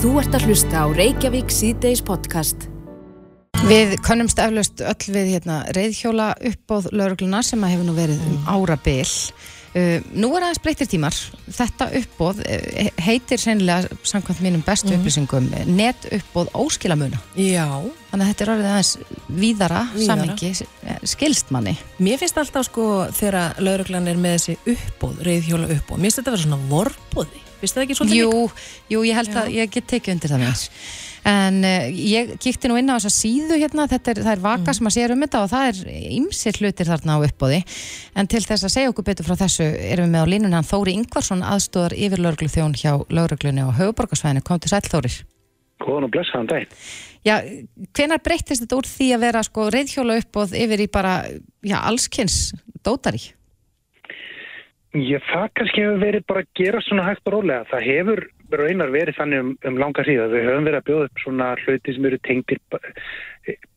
Þú ert að hlusta á Reykjavík síðdeis podcast. Við konumst eflaust öll við hérna, reyðhjóla uppbóð laurugluna sem að hefur nú verið um ára bil. Uh, nú er aðeins breytir tímar. Þetta uppbóð uh, heitir sennilega, samkvæmt mínum bestu upplýsingum, net uppbóð óskilamuna. Já, Þannig að þetta er orðið aðeins víðara, Víðara. samhengi, skilst manni. mér finnst alltaf sko þegar lauruglan er með þessi uppbóð, reyðhjóla uppbóð, mér finnst þetta að vera svona vorbóði, finnst það ekki svolítið Jú, líka? jú, ég held að ég get tekið undir það þess. En uh, ég kíkti nú inn á þessa síðu hérna, þetta er, það er vaka sem að sér um þetta og það er ymsir hlutir þarna á uppbóði. En til þess að segja okkur betur frá þessu erum við með á línunni hann Þóri Ingvarsson aðstóðar yfir lauruglu þjón hjá lauruglunni og höfuborgarsvæðinu. Kom til sæl Þórir. Góðan og blessaðan daginn. Já, hvenar breyttist þetta úr því að vera sko reyðhjóla uppbóð yfir í bara, já, allskins dótari? Ég, það kannski hefur verið bara að gera svona hægt og rólega. Það hefur raunar verið þannig um, um langa síðan. Við höfum verið að bjóða upp svona hluti sem eru tengtir ba-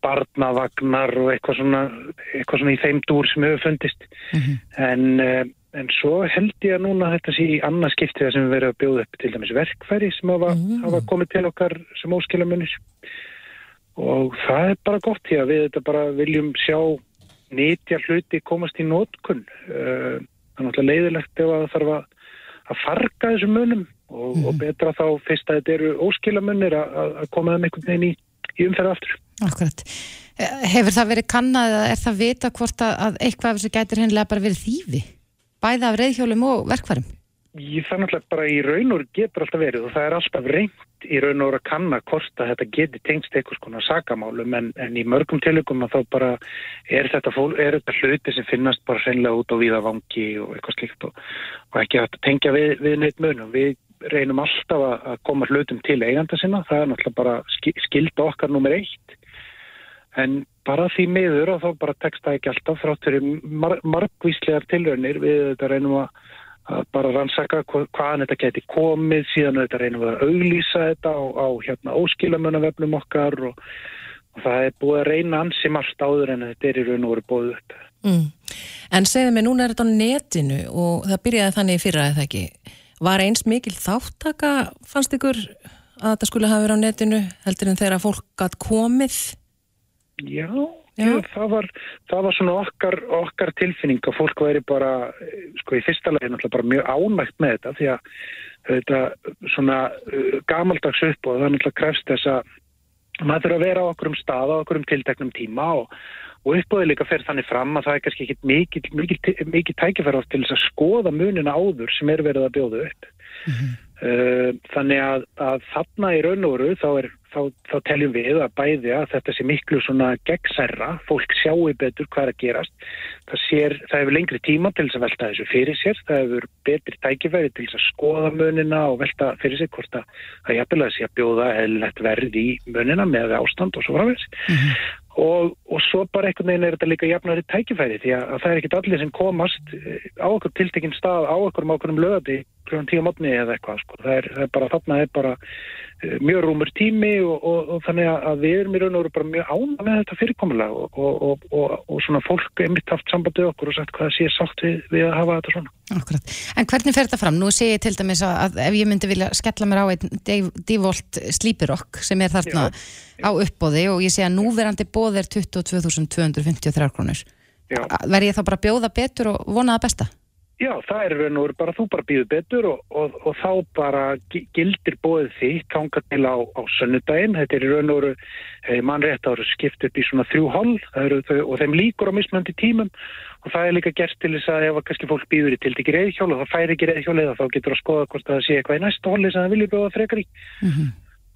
barnavagnar og eitthvað svona, eitthvað svona í þeim dúr sem hefur fundist. en, uh, en svo held ég að núna þetta sé í annað skiptið sem við verið að bjóða upp til dæmis verkfæri sem hafa, hafa komið til okkar sem óskilamunir. Og það er bara gott því að við þetta bara viljum sjá nýtja hluti komast í nótkunn. Það er náttúrulega leiðilegt ef að það þarf að, farga þessum munum og, og betra þá fyrst að þetta eru óskilamunir að, koma þeim einhvern veginn í, í umferð aftur. Akkurat. Eh, Hefur það verið kannað eða er það vita hvort að, að eitthvað af þessu gætir hennilega bara verið þýfi? Bæða af reyðhjólum og verkvarum? Ég það náttúrulega bara í raun og getur alltaf verið og það er alltaf reynd í raun og að kanna hvort að þetta geti tengst eitthvað skonar sakamálum en, en í mörgum tilökum að þá bara er þetta, fól, er þetta hluti sem finnast bara hreinlega út á víða vangi og eitthvað slíkt og, og ekki að tengja við, við neitt munum. Við reynum alltaf að, koma hlutum til eiganda sinna, það er náttúrulega bara ski- skylda okkar nummer eitt. En bara því miður og þá bara tekst það ekki alltaf þrátt fyrir mar margvíslegar tilraunir. Við þetta reynum að bara rannsaka hva- hvaðan þetta geti komið, síðan þetta reynum við að auglýsa þetta á, á hérna óskilamönnavefnum okkar og, og það er búið að reyna ansi margt áður en þetta er í raun og veru búið upp. Mm. En segðu mig, núna er þetta á netinu og það byrjaði þannig fyrra eða ekki. Var eins mikil þáttaka, fannst ykkur að þetta skulle hafa verið á netinu, heldur en þegar fólk gætt komið? Já, Já. það, var, það var svona okkar, okkar tilfinning að fólk væri bara, sko í fyrsta lagi náttúrulega bara mjög ánægt með þetta því að þetta svona uh, gamaldags upp og það náttúrulega krefst þess að maður þurfa að vera á okkur um stað á okkur um tilteknum tíma og, og uppbóðið líka fer þannig fram að það er kannski ekki mikið, mikið, mikið tækifæra til þess að skoða munina áður sem er verið að bjóða upp. Uh, þannig að, að þarna í raun og veru þá, er, þá, þá teljum við að bæði að þetta sé miklu svona gegnsærra, fólk sjáu betur hvað er að gerast, það, sér, það hefur lengri tíma til þess að velta þessu fyrir sér, það hefur betri tækifæri til þess að skoða munina og velta fyrir sér hvort að það jafnilega sé að bjóða eðlilegt verð í munina með ástand og svo framvegs. Og, og svo bara einhvern veginn er þetta líka jafnari tækifæri því að, að það er ekkit allir sem komast eh, á okkur tiltekinn stað á okkur um okkur um lögati klukkan tíu mótni eða eitthvað sko. það, er, það er bara þarna er bara mjög rúmur tími og, og, og þannig að- við erum í raun og veru bara mjög ána með þetta fyrirkomulega og, og, og, og svona fólk er mitt haft samband við okkur og sagt hvað sé sátt við, við að hafa þetta svona. Akkurat. En hvernig fer þetta fram? Nú sé ég til dæmis að, að ef ég myndi vilja skella mér á einn Divolt Sleepyrock sem er þarna á uppbóði og ég sé að núverandi bóð er 22.253 krónur. Já. Verð ég þá bara bjóða betur og vona það besta? Já, það er raun og veru bara þú bara býður betur og, og, og þá bara gi- gildir bóðið þitt tanga til á, á sönnudaginn. Þetta er raun og veru eh, mannrétt ára skipt upp í svona þrjú hol og þeim líkur á mismöndi tímum og það er líka gert til þess að ef kannski fólk býður í til ekki reyðhjól og það færi ekki reyðhjól eða þá getur að skoða hvort það sé eitthvað í næsta holi sem það vilja bjóða frekar í.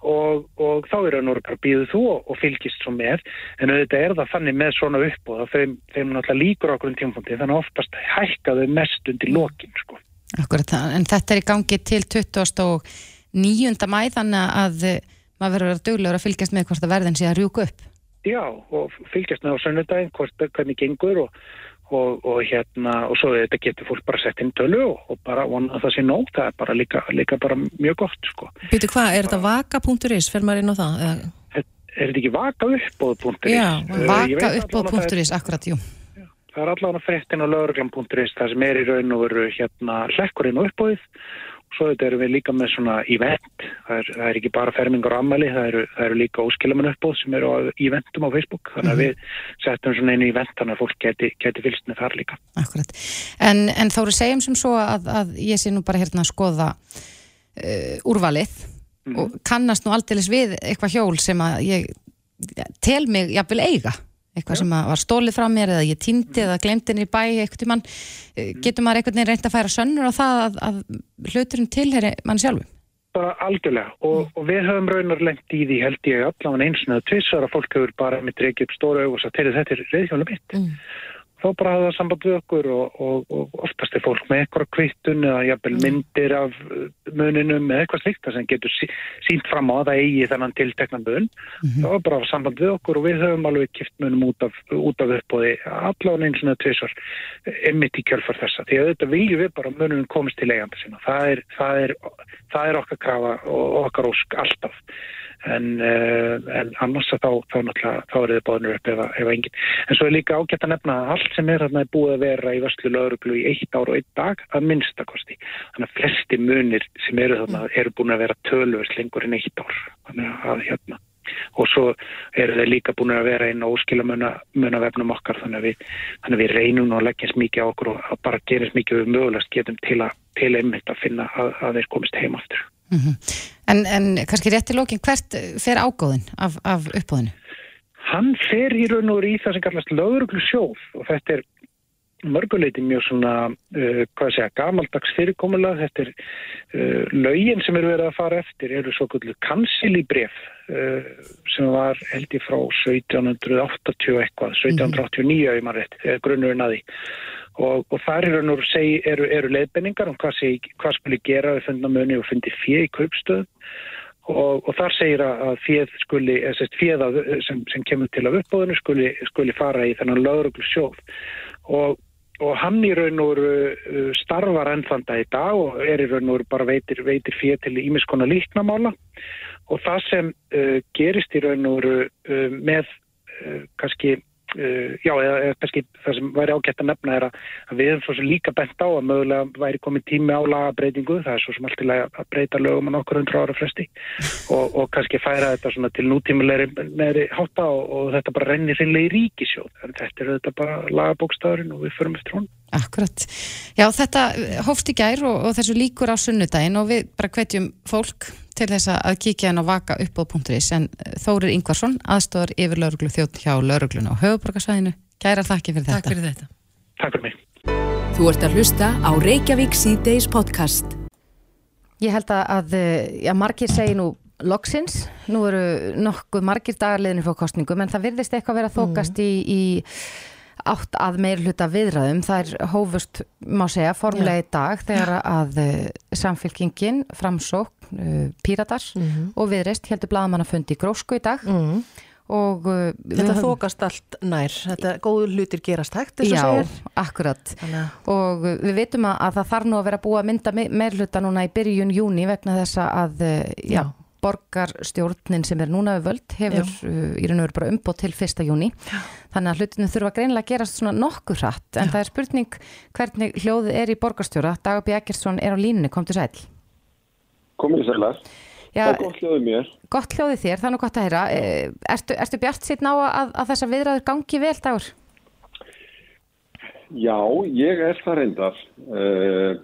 Og, og þá er og veru bara býður þú og, og fylgist svo með en auðvitað er það þannig með svona uppbóð að þeim, þeim náttúrulega líkur okkur um tímfundi þannig að oftast hækka þau mest undir lokin sko. Akkurat, en þetta er í gangi til 29. mæ þannig að eh, maður verður að vera duglegur að fylgjast með hvort að verðin sé að rjúka upp. Já, og fylgjast með á sönnudaginn hvort hvernig gengur og, og, og hérna, og svo þetta getur fólk bara sett inn tölu og, og bara vona að það sé nóg, það er bara líka, líka bara mjög gott, sko. Býtu hvað, er þetta vaka.is, fer maður inn á það? Er, er þetta ekki vaka uppbóð.is? Já, Vaka uppbóð.is, akkurat, jú. Það er allavega fréttin á lauruglan.is það sem er í raun og veru hérna hlekkurinn og uppbóðið svo erum við líka með svona event Það er, það er ekki bara fermingar og ammali, það eru, það eru líka óskilamann uppbóð sem eru á íventum á Facebook. Þannig að við settum svona einu ívent þannig að fólk geti, geti fylst með þar líka. Akkurat. En, en þá eru segjum sem svo að, að ég sé nú bara hérna að skoða uh, úrvalið og kannast nú aldeilis við eitthvað hjól sem að ég tel mig jafnvel eiga eitthvað sem að var stólið frá mér eða ég týndi eða glemdi henni í bæ eitthvað tímann. Getur maður einhvern veginn reynd að færa sönnur á það að, að hluturinn tilheri mann sjálfu Bara algjörlega. Og, og við höfum raunar lengt í því held ég allavega eins og tvissar að fólk hefur bara dreikið upp stóra aug og sagt, heyrðu þetta er reyðhjóla mitt. Mm. Þá bara hafa það samband við okkur og, og, og oftast er fólk með eitthvað kvittun eða jafnvel myndir af uh, muninum eða eitthvað slikt sem getur sí, sínt fram á að það eigi þennan tiltekna mun. Mhm. Það var bara hafa samband við okkur og við höfum alveg kipt munum út af, út af uppbóði allavega eins og tvissar emmitt í kjölfar þessa. Því að þetta viljum við bara munum komist til eigandi sinna. Það er, það er, það er okkar krafa og okkar ósk alltaf en, uh, en annars þá, þá þá er þið bóðinur upp ef, ef engin en svo er líka ágætt að nefna að allt sem er þarna er búið að vera í vörslu lauruglu í eitt ár og eitt dag að minnstakosti þannig að flesti munir sem eru þarna eru búin að vera tölvörs lengur en eitt ár. Þannig að hérna. Og svo eru þeir líka búin að vera inn á óskilamuna vefnum okkar. Þannig að við, þannig að við reynum og leggjast mikið á okkur og bara gerist mikið við mögulegast getum til að, til einmitt að finna að, að þeir komist heim aftur en, en kannski rétt í lókin hvert fer ágóðin af, af uppbóðinu? Hann fer í raun og í það sem kallast löguruglu sjóð og þetta er mörguleiti mjög svona, uh, hvað segja, gamaldags fyrirkomulag. Þetta er uh, lögin sem eru verið að fara eftir eru svo kvöldu kansilíbref uh, sem var held ég frá 1780 eitthvað, 1789 ef maður rétt, þegar grunnurinn að því. Og, og þar eru, eru, eru leiðbenningar um hvað, seg, hvað skuli gera við fundamöni og fundi fjö í kaupstöðum og, og þar segir að fjöð skuli, fjöð sem, sem kemur til af uppbóðinu skuli, skuli fara í þennan lögruglu sjóð og, og hann í raun og veru starfar ennþanda í dag og er í raun og bara veitir, veitir fjöð til ímiskona líknamála og það sem uh, gerist í raun og uh, með uh, kannski Uh, já, eða, eða kannski það sem væri ágætt að nefna er að, að við hefum líka bent á að mögulega væri komið tími á lagabreitingu, það er svo sem alltaf að breyta lögum á nokkur hundra ára fresti og, og kannski færa þetta svona til nútímulegri meðri hátta og, og þetta bara rennir reynlega í ríkisjóð, þetta er þetta bara lagabókstafurinn og við förum eftir hún. Akkurat. Já, þetta hófst í gær og, og þessu líkur á sunnudaginn og við bara hvetjum fólk til þess að kíkja henn og vaka upp á punkturis en Þórir Ingvarsson, aðstofar yfir lauruglu þjótt hjá lauruglun á höfuborgarsvæðinu. Gæra þakki fyrir Takk þetta. fyrir þetta. Takk fyrir mig. Þú ert að hlusta á Reykjavík C-Days podcast. Ég held að, að já, margir segi nú loksins, nú eru nokkuð margir dagarliðinu fyrir kostningum en það virðist eitthvað vera þokast í, í átt að meir hluta viðræðum það er hófust, má segja, formulega í dag þegar að uh, samfélkingin, framsókn, uh, píratar og viðreist heldur bladamannafundi í grósku í dag Mm. og við Þetta höfum- þokast allt nær, þetta góður hlutir gerast hægt, Já, að segja. akkurat Þannig að, og við veitum að, að það þarf nú að vera búið að mynda me- meirhluta núna í byrjun júni vegna þess að já, Já. Borgarstjórnin sem er núna við völd hefur uh, í raun og veru bara umbót til fyrsta júni já. þannig að hlutinu þurfa greinilega að gerast svona nokkur hratt en það er spurning hvernig hljóðið er í borgarstjóra Dagabí Ekkertsson er á línunni, kom til sæl Komið í sælar. Já, Það er gott hljóðið mér. gott hljóðið þér, það er nú gott að heyra Eh, Ertu, ertu bjart sitt ná að, að þessa viðræður gangi vel dagur? Já, ég er það reyndar. Eh,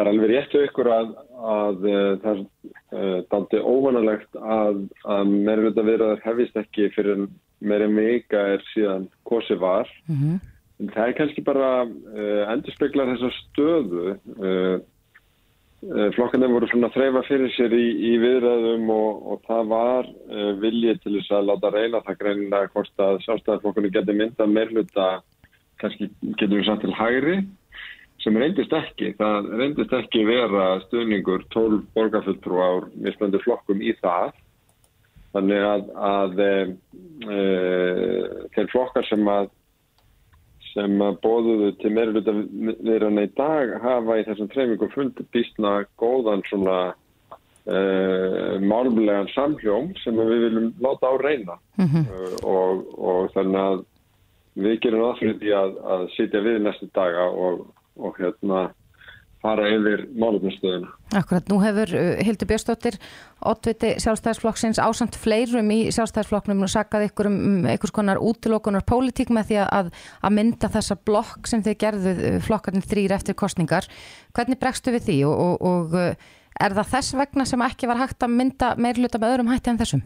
Það er alveg rétt hjá ykkur að, að eh, það er uh, daldi óvanalegt að, að meirfjölda viðræður hefist ekki fyrir meirinn vika er síðan kosi var. Mm En það er kannski bara uh, endurspeglar þessa stöðu. Uh, uh, flokkarnir voru svona að þreyfa fyrir sér í, í viðræðum og, og það var viljið til þess að láta reyna það greinilega hvort að sjálfstæðarflokkurinn geti myndað meirhluta, kannski getur við sagt til hægri, sem reyndist ekki. Það reyndist ekki vera stuðningur 12 borgarfulltrú á mismöndu flokkum í það. Þannig að, að e, e, þeir flokkar sem að sem að bóðuðu til meiruluta viðrana í dag hafa í þessum treymingum fundi býstna góðan svona uh, málumlegan samhjóm sem að við viljum láta á reyna Mhm. uh, og, og þannig að við gerum aðfrið því að, að sitja við næstu daga og, og hérna fara yfir málefnastöðuna. Akkurat, nú hefur uh, Hildur Björnstóttir oddviti sjálfstæðisflokksins ásamt fleirum í sjálfstæðisflokknum og sagði ykkur um einhvers konar útilokunar pólitík með því að, að mynda þessa blokk sem þið gerðu uh, flokkarnir þrýr eftir kostningar. Hvernig bregstu við því og, og, og uh, er það þess vegna sem ekki var hægt að mynda meirluta með öðrum hætti en þessum?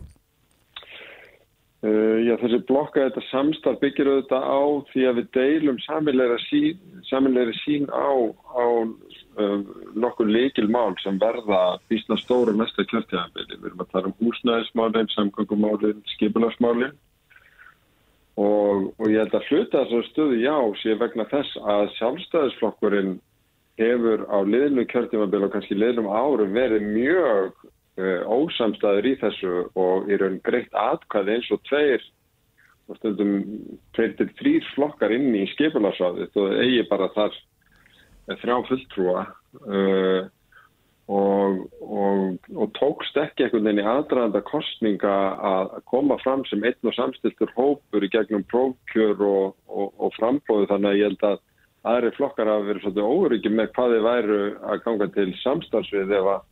Uh, já, þessi blokka, þetta samstarf byggir auðvitað á því að við deilum saminleira sín, sín á, á uh, nokkur leikil mál sem verða bísna stóru mesta kjörtjafabili. Við erum að tala um húsnæðismálinn, samgöngumálinn, skipularsmálinn og, og ég held að hluta þessar stöðu já sé vegna þess að sjálfstæðisflokkurinn hefur á liðnum kjörtjafabili og kannski liðnum árum verið mjög ósamstæður í þessu og í raun greitt atkvæði eins og tveir og stundum tveir til þrýr flokkar inn í skipularsvæðið og eigi bara þar þrjá fulltrúa uh, og, og, og tókst ekki einhvern veginn í aðdraðanda kostninga að koma fram sem einn og samstiltur hópur í gegnum prófkjör og, og frambóðu þannig að ég held að aðri flokkar hafa verið svolítið óryggi með hvað þið væru að ganga til samstarfsvið ef að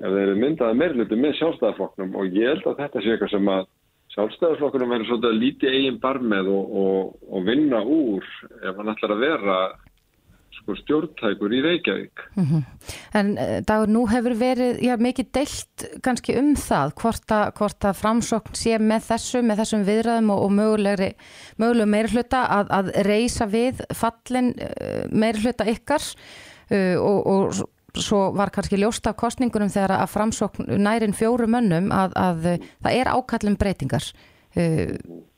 ef þeir eru myndaði meirlutu með sjálfstæðarflokknum og ég held að þetta sé eitthvað sem að sjálfstæðarflokkunum verður svolítið að líti eigin barmið og, og, og vinna úr ef hann ætlar að vera sko, stjórntækur í Reykjavík. Mm -hmm. En eh, Dagur, nú hefur verið já, mikið deilt kannski um það hvort að, hvort að framsókn sé með þessu, með þessum viðræðum og, og mögulega meirluta að, að reysa við fallin eh, meirluta ykkar uh, og svo var kannski ljóst af kostningunum þegar að framsókn nærin fjóru mönnum að, að það er ákallum breytingar uh,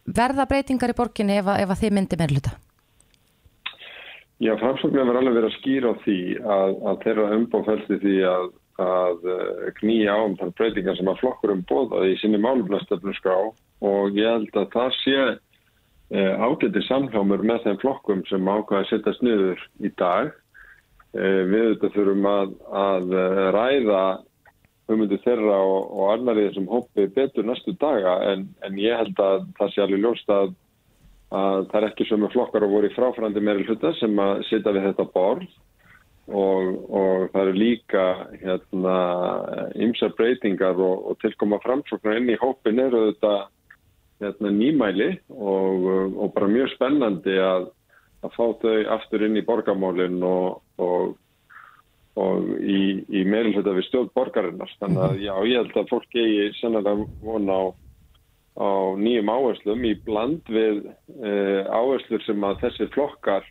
verða breytingar í borginni ef að, ef að þið myndi meðluta? Já, framsóknum er alveg verið að skýra á því að, að þeirra umbóðfælti því að uh, knýja á um þar breytingar sem að flokkurum bóðaði í sinni málumnastöfnum skrá og ég held að það sé uh, ágæti samhjámur með þeim flokkum sem ákvaði að setja sniður í dag Eh, við þetta þurfum að, að eh, ræða hugmyndu þeirra og, og annar í þessum hópi betur næstu daga en, en ég held að það sé alveg ljóst að, að það er ekki sömu flokkar og voru í fráfrandi meiri hluta sem að sita við þetta borð. Og, og það eru líka hérna, ymsar breytingar og, og tilkoma framsóknar inn í hópin eru þetta hérna, nýmæli og bara mjög spennandi að að fá þau aftur inn í borgamálinn og, og, og í, í meilhjóta við stjórn borgarinnar. Þannig að já, ég held að fólk eigi sannlega vona á, á nýjum áherslum í bland við e, áherslur sem að þessi flokkar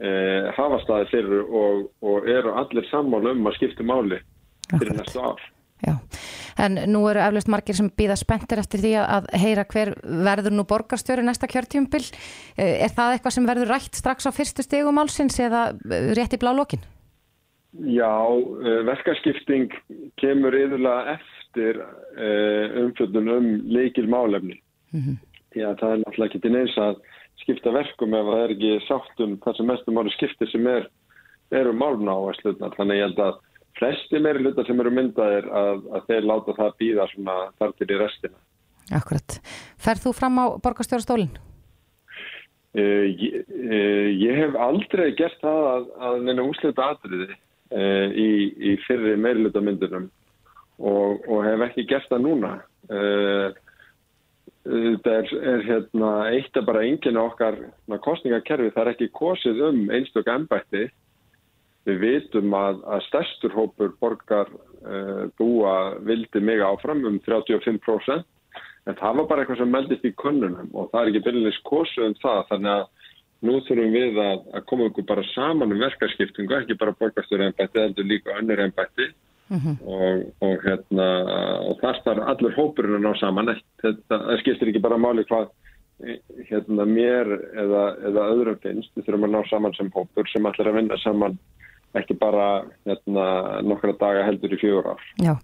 e, hafa staði fyrir og, og eru allir sammálu um að skipta máli fyrir næstu ár. En nú eru eflust margir sem býða spenntir eftir því að heyra hver verður nú borgarstjóri næsta kjörtjumbil. Eh, er það eitthvað sem verður rætt strax á fyrstu stegum álsins eða eh, rétt í blá lokin? Já, eh, verkaskipting kemur yfirlega eftir umfjöldun um leikil málefni. Mm -hmm. Já, það er náttúrulega ekki til neins að skipta verkum ef það er ekki sáttum þar sem mestum ári skipti sem er, eru málna á að slutna. Þannig ég held að flesti meiri hluta sem eru myndaðir að, að þeir láta það býða svona þar til í restina. Akkurat. Færð þú fram á borgastjórastólinn? Uh, ég, uh, ég hef aldrei gert það að, að neina úsleita atriði uh, í, í fyrri meiri hluta myndunum og, og hef ekki gert það núna. Það er, er hérna, eitt að bara enginn okkar kostningakerfi, það er ekki kosið um einstök ennbætti Við vitum að, að stærstur hópur borgar uh, búa vildi mig áfram um 35% en það var bara eitthvað sem meldist í kunnunum og það er ekki byrjulegis kosu um það þannig að nú þurfum við að, að koma okkur bara saman um verkarskiptingu, ekki bara borgastur ennbætti, heldur líka önnur ennbætti mm -hmm. og, og, hérna, og þar starf allur hópurinn að ná saman þetta, það skiptir ekki bara máli hvað hérna, mér eða, eða öðrum finnst, við þurfum að ná saman sem hópur sem allir að vinna saman ekki bara hérna, nokkra daga heldur í fjögur ár. Já,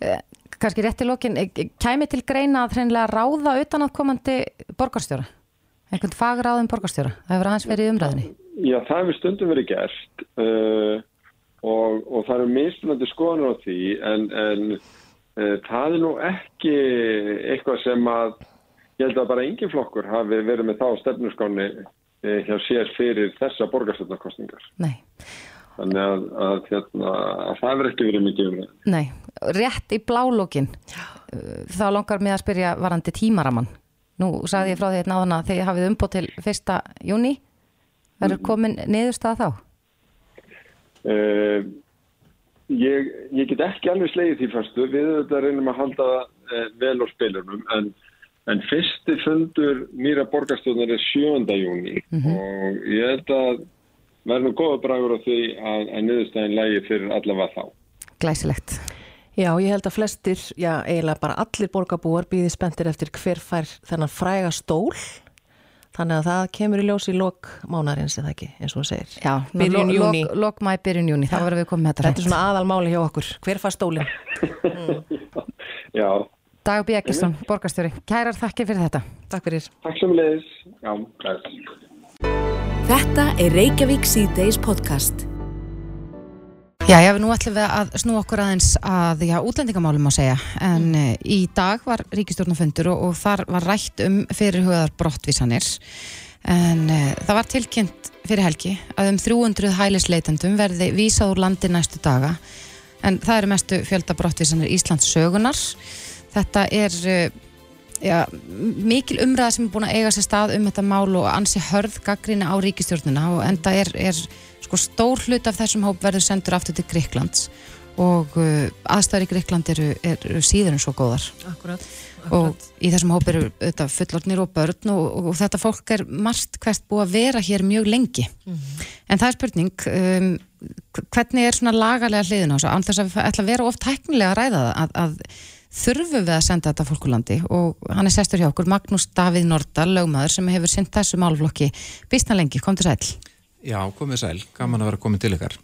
eh, kannski rétt í lokin, eh, kæmi til greina að hreinlega ráða utan að komandi borgarstjóra? Einhvern fagráðum borgarstjóra? Það hefur aðeins verið umræðinni. Já, það hefur stundum verið gert uh, og, og það eru mismunandi skoðanur á því en, en uh, það er nú ekki eitthvað sem að ég held að bara engin flokkur hafi verið með þá stefnuskáni uh, hjá sér fyrir þessa borgarstjórnarkostningar. Nei. Þannig að, að, hérna, að það verður ekki verið mikið um það. Nei, rétt í blálókin þá langar mig að spyrja varandi tímaraman nú sagði ég frá því hérna áðan að þegar hafið umbót til fyrsta júni verður komin niðurstað þá? Uh, ég, ég get ekki alveg slegið því fyrstu, við þetta reynum að halda uh, vel á spilunum en, en fyrsti fundur nýra borgarstofnar er 7. júni og ég held að verður nú góða bragur á því að, að niðurstæðin lægi fyrir allavega þá. Glæsilegt Já, ég held að flestir, já, eiginlega bara allir borgarbúar býði spenntir eftir hver fær þennan fræga stól. Þannig að það kemur í ljós í lok mánarins eða ekki, eins og hún segir. Já, Byrjun júní. lok, lok mæ, byrjun júni, þá verðum við komið með þetta Þetta er svona aðalmáli hjá okkur. Hver fær stólinn? Já, Dag B. Eggesson, borgarstjóri, kærar þakkir fyrir þetta Takk fyrir. takk sem leiðis. Já, bless. Þetta er Reykjavík C-Days podcast. Já, já, nú ætlum við að snú okkur aðeins að, já, útlendingamálum má segja, en mm. í dag var ríkistjórnafundur og, og þar var rætt um fyrirhugaðar brottvísanir, en uh, það var tilkynnt fyrir helgi að um 300 hælisleitendum verði vísað úr landi næstu daga, en það eru mestu fjölda brottvísanir Íslands sögunar. Þetta er, uh, já, mikil umræða sem er búin að eiga sér stað um þetta mál og ansi hörð gaggrinni á ríkistjórnina og enda er, er sko stór hlut af þessum hóp verður sendur aftur til Gríklands og uh, aðstæður í Gríkland eru, eru síður en svo góðar. Akkurat. og í þessum hóp eru auðvitað fullornir og börn og, og, og þetta fólk er margt hvert búið að vera hér mjög lengi. En það er spurning um, hvernig er svona lagalega hliðin á þessu? Án þess að við ætla að vera oft tæknilega að ræða það að, að þurfum við að senda þetta fólkulandi og hann er sestur hjá okkur Magnús Davíð Nordal, lögmaður sem hefur sinnt þessu málflokki býstna lengi, kom til sæl Já, komið sæl, gaman að vera komin til ykkar.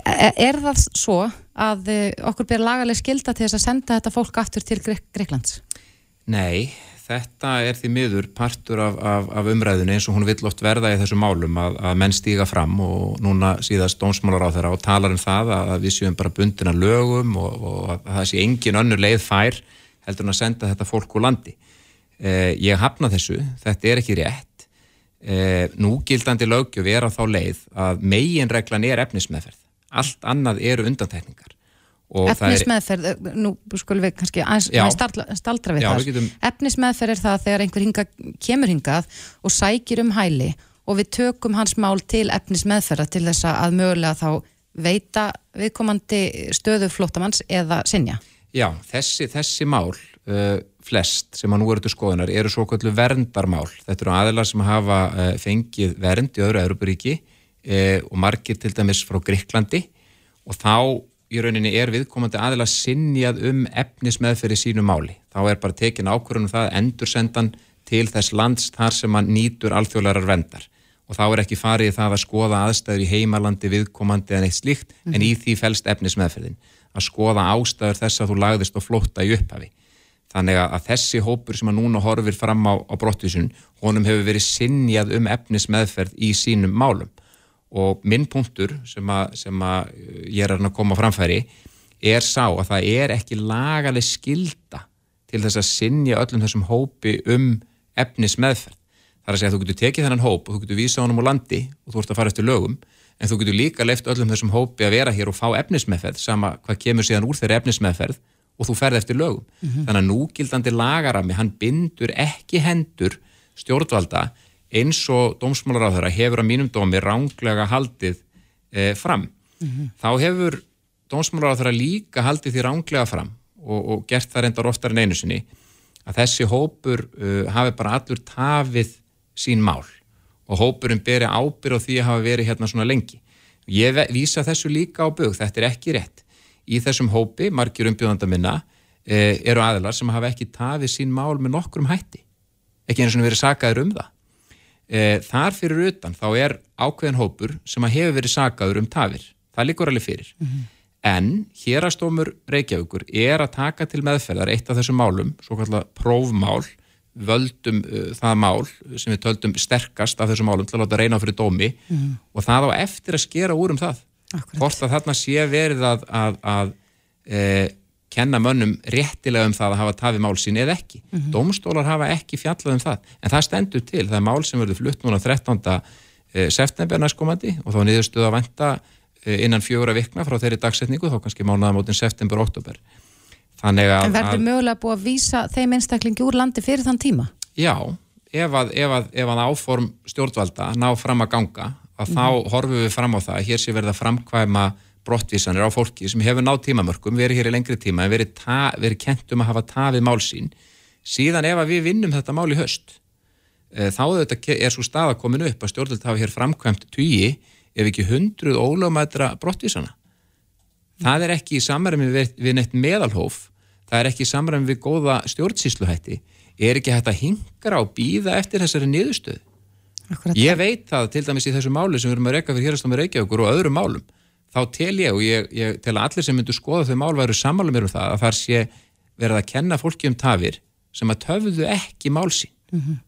Er, er það svo að uh, okkur ber lagaleg skilda til þess að senda þetta fólk aftur til Grík Gríklands? Nei, þetta er því miður partur af, af, af umræðinu eins og hún vill oft verða í þessu málum að, að menn stíga fram og núna síðast dónsmálar á þeirra og talar um það að við séum bara bundina lögum og, og að það sé engin önnur leið fær heldur en að senda þetta fólk úr landi. Eh, ég hafna þessu, þetta er ekki rétt. Eh, núgildandi lögjöf er á þá leið að meginreglan er efnismeðferð. Allt annað eru undantekningar. Það er- Efnismeðferð, uh, nú skulum við kannski aðeins staldra, við Já, það. getum- Efnismeðferð er það þegar einhver hinga, kemur hingað og sækir um hæli og við tökum hans mál til efnismeðferða til þess að mögulega þá veita viðkomandi stöðu flóttamanns eða sinja. Já, þessi, þessi mál, uh, flest sem að nú eru til skoðunar, eru svo kallu verndarmál. Þetta eru aðilar sem hafa uh, fengið vernd í öðru Európaríki uh, og margir til dæmis frá Gríklandi og þá í rauninni er viðkomandi aðilar sinjað um efnismeðferð í sínu máli. Þá er bara tekin ákvörðunum það að endursendan til þess lands þar sem hann nýtur alþjóðlegar vendar og þá er ekki farið það að skoða aðstæður í heimalandi viðkomandi en eitt slíkt en í því felst efnismeðferðin að skoða ástæður þess að þú lagðist og flótta í upphafi. Þannig að, að þessi hópur sem að núna horfir fram á, á brottvísun, honum hefur verið sinjað um efnismeðferð í sínum málum og minn punktur sem að, sem að uh, ég er að koma framfæri er sá að það er ekki lagaleg skilda til þess að sinja öllum þessum hópi um efnismeðferð. Það er að segja að þú getur tekið þennan hóp og þú getur vísað honum á landi og þú ert að fara eftir lögum en þú getur líka leift öllum þessum hópi að vera hér og fá efnismeðferð sama hvað kemur síðan úr þeirri efnismeðferð og þú ferð eftir lögum. Þannig að núgildandi lagarami, hann bindur ekki hendur stjórnvalda eins og dómsmálaráðara hefur að mínum dómi ránglega haldið eh, fram. Þá hefur dómsmálaráðara líka haldið því ránglega fram og, og gert það reyndar oftar en einu sinni að þessi hópur uh, hafi bara allur tafið sín mál og hópurinn beri ábyrð á því að hafa verið hérna svona lengi. Ég vísa þessu líka á bug, þetta er ekki rétt. Í þessum hópi, margir umbjóðanda minna, eh, eru aðilar sem hafa ekki tafið sín mál með nokkrum hætti. Ekki eins og verið sakaður um það. Eh, þar fyrir utan þá er ákveðin hópur sem að hefur verið sakaður um tafir. Það líkur alveg fyrir. En hérastómur Reykjavíkur er að taka til meðferðar eitt af þessum málum, svo kallar prófmál, völdum uh, það mál sem við töldum sterkast af þessum málum til að láta reyna fyrir dómi og það á eftir að skera úr um það. Akkurat. Hvort að þarna sé verið að, að, að e, kenna mönnum réttilega um það að hafa tafið mál sín eða ekki. Dómstólar hafa ekki fjallað um það. En það stendur til, það er mál sem verður flutt núna 13. eh, september næstkomandi og þá niðurstöðu að venda eh, innan fjögura vikna frá þeirri dagsetningu, þá kannski mánuðamótin september-oktober. Þannig að... En verður mögulega búið að vísa þeim einstaklingi úr landi fyrir þann tíma? Já, ef að, ef að, ef að áform stjórnvalda ná fram að ganga, að þá Mhm. horfum við fram á það að hér sé verið að framkvæma brottvísanir á fólki sem hefur náð tímamörkum, verið hér í lengri tíma en verið, verið kent um að hafa tafið mál sín. Síðan ef að við vinnum þetta mál í höst, eh, þá er svo staða komin upp að stjórnvald hafa hér framkvæmt tugi ef ekki hundruð ólögmætra brottvísana. Það er ekki í samræmi við, við neitt meðalhóf, það er ekki í samræmi við góða stjórnsýsluhætti, er ekki hægt að hingra og býða eftir þessari niðurstöðu. Akkurat. Ég veit það til dæmis í þessu máli sem við erum að reyka fyrir hérastámi Reykjavíkur og öðrum málum, þá tel ég og ég, ég tel að allir sem myndu skoða þau mál væru sammála mér um það að þar sé verið að kenna fólki um tafir sem að töfðu ekki mál sín.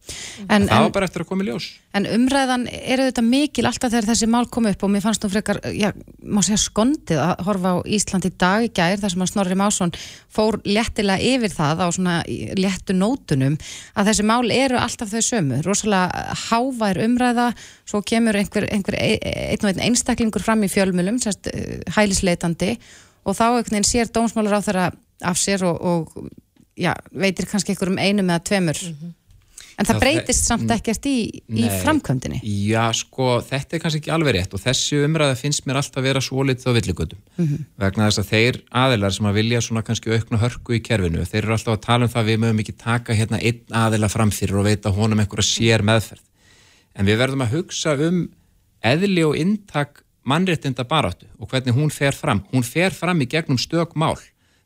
En, Það var en, bara eftir að koma í ljós. en umræðan er auðvitað mikil alltaf þegar þessi mál kom upp og mér fannst nú frekar, já, má segja skondið að horfa á Ísland í dag í gær þar sem að Snorri Másson fór léttilega yfir það á svona léttu nótunum að þessi mál eru alltaf þau sömu, rosalega hávær umræða, svo kemur einhver, einhver ein, einn og einn einstaklingur fram í fjölmjölum, sérst hælisleitandi og þá einhvern veginn sér dómsmálar á þeirra af sér og, og já, veitir kannski einhverjum einum eða tveimur en það Já, breytist samt ekkert í, í Nei. framkvæmdini Já, sko, þetta er kannski ekki alveg rétt og þessi umræða finnst mér alltaf vera svo litið á villigötum. Vegna þess að þeir aðilar sem að vilja svona kannski aukna hörku í kerfinu, þeir eru alltaf að tala um það að við mögum ekki taka hérna einn aðila framfyrir og veita honum einhverja sér meðferð en við verðum að hugsa um eðli og inntak mannréttinda baráttu og hvernig hún fer fram. Hún fer fram í gegnum stökmál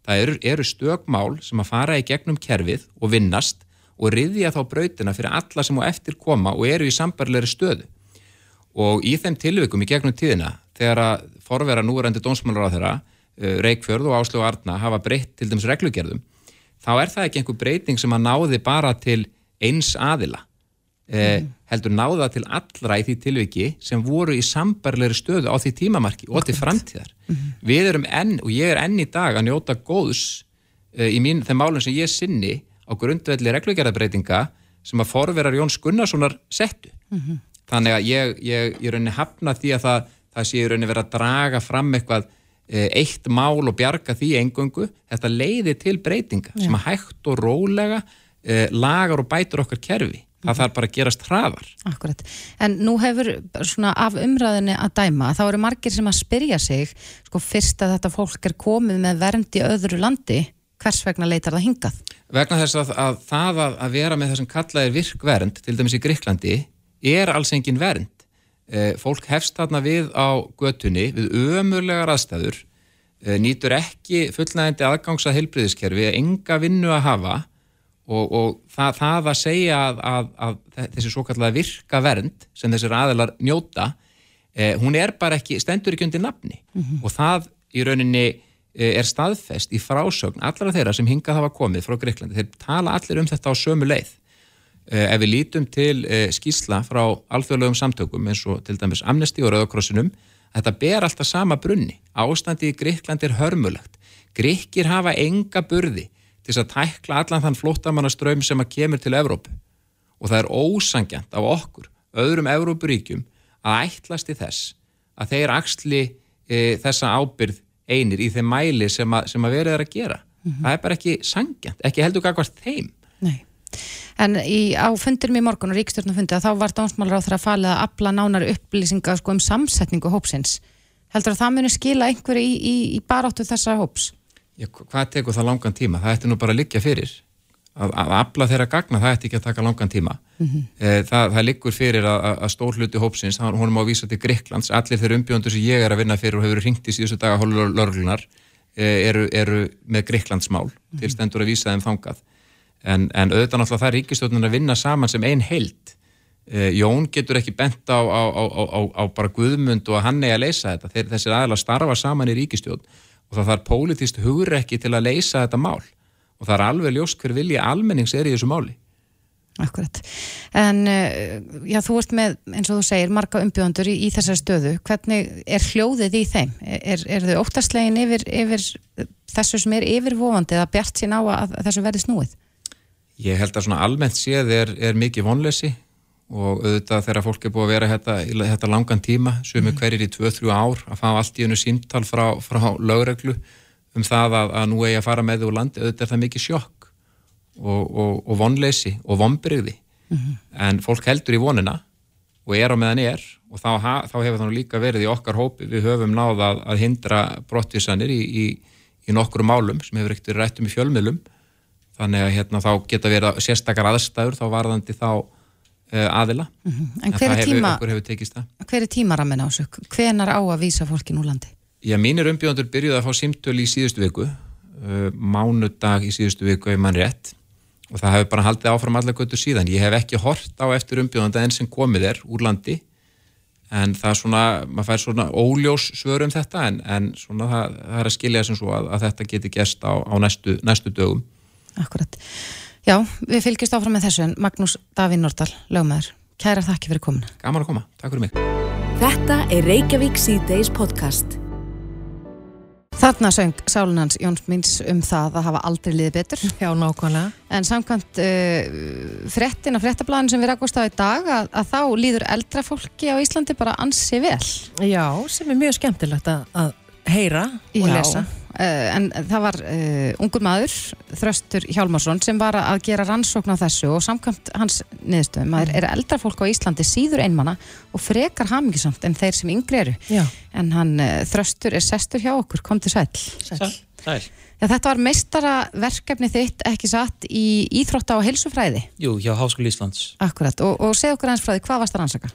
það eru, eru stökmál sem að fara í gegnum kerfið og vinnast og riðja þá brautina fyrir alla sem á eftir koma og eru í sambarlegri stöðu. Og í þeim tilvikum í gegnum tíðina þegar að forvera núverandi dónsmálar á þeirra Reykjörð og Áslögu Arna hafa breytt til dæmis reglugerðum þá er það ekki einhver breyting sem að náði bara til eins aðila eh, heldur náða til allra í því tilviki sem voru í sambarlegri stöðu á því tímamarki og til framtíðar. Við erum enn og ég er enn í dag að njóta góðs eh, í mín, þeim málum sem ég sinni á grundvelli reglugerðabreitinga sem að forverar Jóns Gunnarssonar settu. Þannig að ég, ég, ég rauninni hafna því að það, það sé rauninni verið að draga fram eitthvað eh, eitt mál og bjarga því engöngu, þetta leiði til breytinga sem að hægt og rólega eh, lagar og bætur okkar kerfi. Það þarf bara að gerast hraðar. Akkurat, en nú hefur svona af umræðinni að dæma, þá eru margir sem að spyrja sig, sko fyrst að þetta fólk er komið með vernd í öðru landi hvers vegna leitar það hingað? vegna þess að, að það að, að vera með þessum kallaðir virkvernd, til dæmis í Gríklandi er alls engin vernd. E, fólk hefst þarna við á götunni, við ömurlegar aðstæður e, nýtur ekki fullnægandi aðgangs að heilbriðiskerfi enga vinnu að hafa og, og það, það að segja að, að, að þessi svo kallaða virka vernd sem þessir aðilar njóta e, hún er bara ekki, stendur ekki undir nafni. Og það í rauninni er staðfest í frásögn allra þeirra sem hingað hafa komið frá Greiklandi. Þeir tala allir um þetta á sömu leið. Eh, Ef við lítum til eh, skýsla frá alþjóðlegum samtökum eins og til dæmis Amnesty og Rauðakrossinum, þetta ber alltaf sama brunni. Ástandi í Greiklandi er hörmulegt. Greikir hafa enga burði til þess að tækla allan þann flóttamannaströym sem að kemur til Evrópu. Og það er ósangjant á okkur, öðrum Evrópuríkjum, að ætlast í þess að þeir axli e, þessa ábyrð einir í þeim mæli sem að, sem að verið er að gera. Það er bara ekki sangjant, ekki heldur gagvart þeim. Nei. En í, á fundirum í morgun og ríkstjórnafundi að þá var dómsmálar á þeirra að falið að afla nánari upplýsinga sko, um samsetningu hópsins. Heldur að það muni skila einhverju í, í, í baráttu þessa hóps? Já, hva- hvað tekur það langan tíma? Það ætti nú bara að liggja fyrir. Að, að afla þeirra gagna, það ætti ekki að taka langan tíma. Mhm. e, það, það liggur fyrir að, að- að stór hluti hópsins, hann honum á að vísa til Greiklands, allir þeir umbjóndur sem ég er að vinna fyrir og hefur ringt í síðustu daga hólur lörglunar, e, eru, eru með Greiklandsmál, til stendur að vísa þeim þangað. En, en auðvitað náttúrulega það er ríkistjórnin að vinna saman sem ein heild. E, Jón getur ekki bent á, á, á, á, bara guðmund og að hann eigi að leysa þetta. Þeir, þessir aðeins starfa saman í ríkistjórn og það þarf pólitíst hugrekki til að leysa þetta mál og það er alveg ljóst hver vilji almennings er í þessu máli. Akkurat. En uh, já, þú ert með, eins og þú segir, marga umbjóðandur í, í þessari stöðu. Hvernig er hljóðið í þeim? Er, er þau óttaslegin yfir, yfir þessu sem er yfirvofandi eða bjart sín á að, að þessu verði snúið? Ég held að svona almennt séð er, er mikið vonleysi og auðvitað þegar fólk er búið að vera þetta, í þetta langan tíma, sumi Mhm. hverjir í 2-3 ár, að fá allt í einu símtal frá, frá lögreglu um það að, að nú eigi að fara með úr landi, auðvitað er það mikið sjokk og, og, og vonleysi og vonbrygði, Mhm. en fólk heldur í vonina og er á meðan er og þá, ha, þá hefur það nú líka verið í okkar hópi, við höfum náð að, hindra brottvísanir í, í, í nokkru málum sem hefur ekkert verið rættum í fjölmiðlum þannig að hérna þá geta verið sérstakar aðstæður þá varðandi þá uh, aðila En hver það hefur, hefur tekist það hver er tímarammin á þessu? Hvenar á að vísa fólkin úr landi? Já, mínir umbjóðandur byrjuði að fá símtöl í síðustu viku uh, mánudag í síðustu viku ef mann rétt og það hefur bara haldið áfram allar göttur síðan ég hef ekki hort á eftir umbjóðanda enn sem komið er úr landi en það er svona, maður fær svona óljós svör um þetta en, en svona það, það er að skilja sem svo að, að þetta geti gest á, á næstu, næstu dögum Akkurat. Já, við fylgjast áfram með þessu en Magnús Davíð Nordal, lögmaður, kæra þakki fyrir komuna. Gaman að koma, takk fyrir mig Þetta er Reykjavík C-Days podcast. Þarna söng Sálunans Jóns Míns um það að hafa aldrei liðið betur. Já, nákvæmlega. En samkvæmt uh, frettin af frettablaðin sem við rakast á í dag að, að þá líður eldra fólki á Íslandi bara ansi vel. Já, sem er mjög skemmtilegt að, að heyra og lesa. Uh, en það var uh, ungur maður, Þröstur Hjálmarsson, sem var að gera rannsókn á þessu og samkvæmt hans niðurstöðum að er eldra fólk á Íslandi síður einmana og frekar hamingisamt en þeir sem yngri eru. Já, En hann uh, Þröstur er sestur hjá okkur, kom til sæl. sæl. Sæl. Já, þetta var meistara verkefni þitt ekki satt í Íþrótta og heilsufræði. Jú, hjá Háskóli Íslands. Akkurat, og, og segð okkur hans frá því, hvað varst að rannsaka?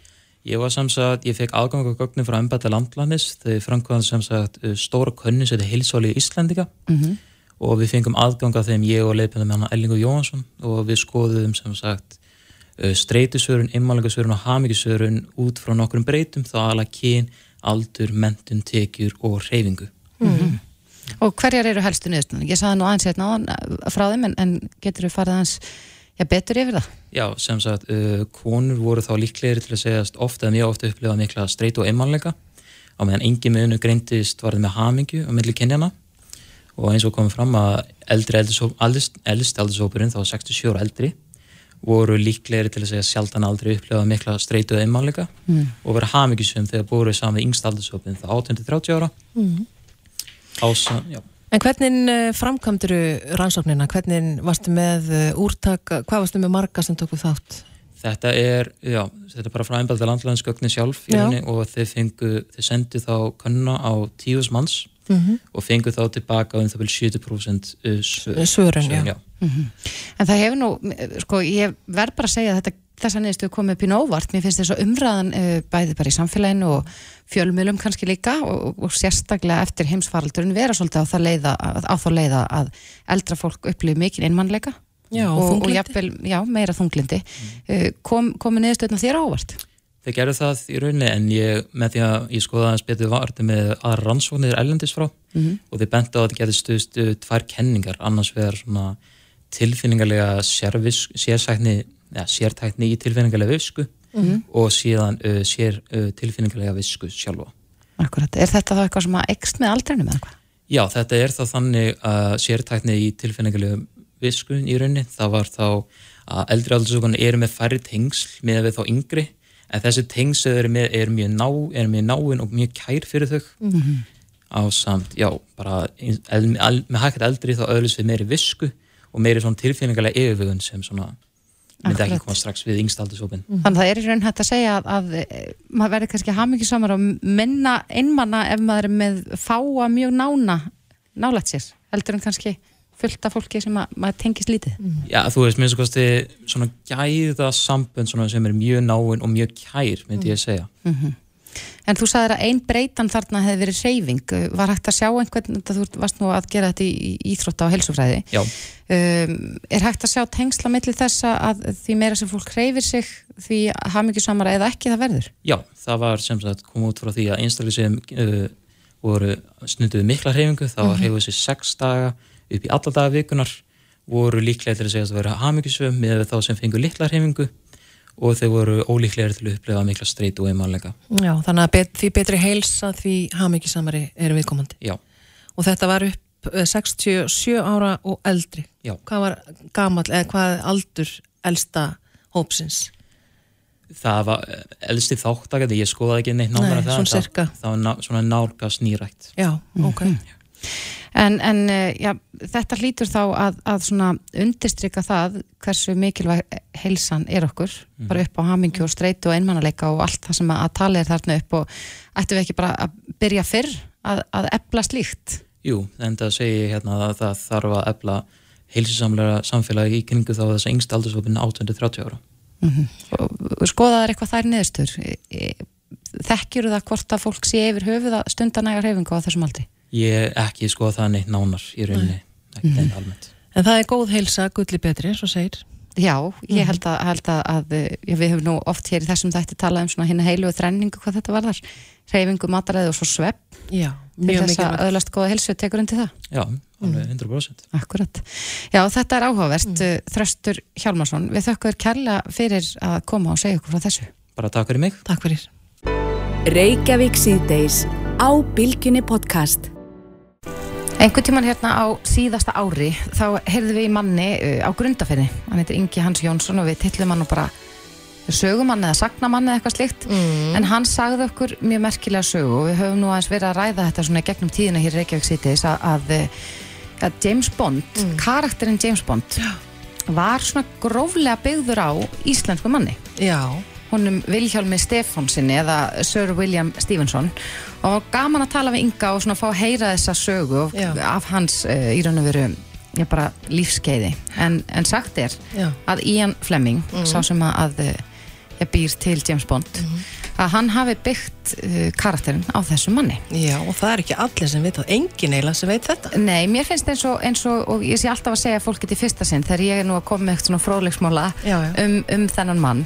Ég var sem sagt, ég fekk aðgang á gögnum frá embæta landlænis þegar framkvæðan sem sagt uh, stóra könnu sem þetta heilsáli Íslandika Mm og við fengum aðgang á þeim ég og leipinu með hann Ellingur Jóhansson og við skoðum sem sagt uh, streytusörun, immálingasörun og hamigisörun út frá nokkrum breytum þá alveg kyn, aldur, mentun, tekjur og reyfingu. Og hverjar eru helstu niðurstöðun? Ég saði nú aðeins hérna uh, frá þeim, en, en getur þú farið aðeins já, betur yfir það? Já, sem sagt, uh, konur voru þá líklegri til að segjast ofta mjög ofta upplifað mikla streytu og einmannleika á meðan engin meðinu greindist varðið með hamingju á milli kynjana og eins og komið fram að eldri eldst aldursópurinn, þá 67 ára eldri voru líklegri til að segja sjaldan aldrei upplifað mikla streytu og einmannleika Mm. og vera hamingjusum þegar búið saman við yngst aldursópurinn, þá 18-30 ára Mm. Ása, En hvernig uh, framkvæmduru rannsóknina? Hvernig varstu með uh, úrtak, hvað varstu með marga sem tóku þátt? Þetta er, já, þetta er bara frá einbælda landlæðinsgögnin sjálf rauninni og þeir fengu, þeir sendu þá kannuna á tíus manns Mm -hmm. og fengu þá tilbaka um það vel 70% uh, svör, Svörun, já. En það hefur nú, sko, ég verð bara að segja að þetta, þessa niðurstöðu komið upp í nóvart. Mér finnst þess að umræðan uh, bæði bara í samfélaginu og fjölmjölum kannski líka og, og sérstaklega eftir heimsfaraldurinn vera svolítið á, það leiða, á þá leiða að eldra fólk upplifir mikið einmannleika Já, og, og jafnvel, já, meira þunglindi. Uh, kom, komið niðurstöðuna þér á óvart? Þeir gerðu það í rauninni en ég, með því að ég skoða aðeins betur varti með aðra rannsóknir ellendis frá Mhm. og þeir benda á að það getur stuðst uh, tvær kenningar, annars vegar svona tilfinningarlega sérsækni, ja, sértækni í tilfinningarlega visku Mhm. og síðan uh, sér uh, tilfinningarlega visku sjálfa. Akkurat, er þetta þá eitthvað sem að ekst með aldrinum eða hvað? Já, þetta er þá þannig að sértækni í tilfinningarlega visku í rauninni, það var þá að eldri aldursókun eru með færri tengsl með við þá yngri, en þessi tengsl eru, með, eru mjög ná, eru mjög náin og mjög kær fyrir þau Mhm. á samt, já, bara með hægt eldri þá öðlust við meiri visku og meiri svona tilfinningarlega yfirvögun sem svona myndi ekki koma strax við yngstaldusópin. Þannig að það er í raun hægt að segja að, að eh, maður verður kannski hamingisamar og minna einmanna ef maður er með fáa mjög nána nálægt sér, heldur en kannski fullt af fólki sem að, maður tengist lítið. Já, þú veist, minnst kosti svona gæða sambönd svona sem er mjög náin og mjög kær, myndi ég segja. En þú sagðir að ein breytan þarna hefði verið reyfing, var hægt að sjá einhvern, þú varst nú að gera þetta í, íþrótta og helsufræði, Já, um, er hægt að sjá tengsla milli þessa að því meira sem fólk reyfir sig því hamingisamara eða ekki það verður? já, það var sem sagt kom út frá því að einstaklega sem uh, voru snunduð mikla hreyfingu, þá var hreyfuð sér sex daga upp í alla daga vikunar, voru líklega til að segja að vera hamingisum með þá sem fengu litla hreyfingu og þeir voru ólíklega til að upplefa mikla streytu og einmannleika. Já, þannig að bet, því betri heilsa því hafmyggjusamari eru viðkomandi. Já, Og þetta var upp eh, 67 ára og eldri. Já. Hvað var gamall, eða hvað aldur elsta hópsins? Það var elsti þáttakandi, ég skoðaði ekki neitt náttúrulega Nei, það. svona það- sirka. Það var ná, svona nálgast nýrætt. Já, ok. En, en eh, já, þetta hlýtur þá að, að svona undirstrykka það hversu mikilvæg heilsan er okkur, bara upp á hamingju og streitu og einmannaleika og allt það sem að, að tala er þarna upp og ættum við ekki bara að byrja fyrr að, að ebla slíkt? Jú, en það segi hérna að það þarf að efla heilsisamlega samfélagi í kringu þá þess að yngst aldursopin 830 ára. og skoðaðar eitthvað þær niðurstur þekkjur það hvort að fólk sé yfir höfuð að stunda nægar hefingu á þessum aldi Ég ekki skoða það neitt nánar í rauninni, ekki neitt almennt. En það er góð heilsa, gulli betri, eins og segir. já, ég held að, held að, að já, við höfum nú oft hér í þessum þætti talað um svona hérna heilu og þrenningu hvað þetta varðar reyfingu, mataræði og svo svepp Já, til mjög þess að mikilvægt. öðlast góða helsu tekur undir það Já, alveg 100%. Akkurat. Já, þetta er áhugavert mm. Þröstur Hjálmarsson, við þökkum þér kærlega fyrir að koma og segja okkur frá þessu Bara takk fyrir mig. Takk fyrir. Einhvern tíman hérna á síðasta ári þá heyrðum við í manni uh, á grundaferði hann heitir Ingi Hans Jónsson og við tillum hann nú bara sögumann eða sagnamann eða eitthvað slíkt. En hann sagði okkur mjög merkilega sögu og við höfum nú aðeins verið að ræða þetta svona gegnum tíðina hér í Reykjavík Cities að, að, að James Bond, karakterinn James Bond var svona gróflega byggður á íslensku manni. Já, honum Vilhjálmi Stefánsinni eða Sir William Stevenson og gaman að tala við Inga og svona fá að heyra þessa sögu Já. af hans uh, í raun og veru já, bara lífskeiði en, en sagt er já. að Ian Fleming sá sem að, að uh, ég býr til James Bond að hann hafi byggt uh, karakterinn á þessu manni Já, og það er ekki allir sem veit það, engin eiginlega sem veit þetta. Nei, mér finnst eins og, eins og, og ég sé alltaf að segja fólki til fyrsta sinn þegar ég er nú að koma með eitthvað svona já. um, um þennan mann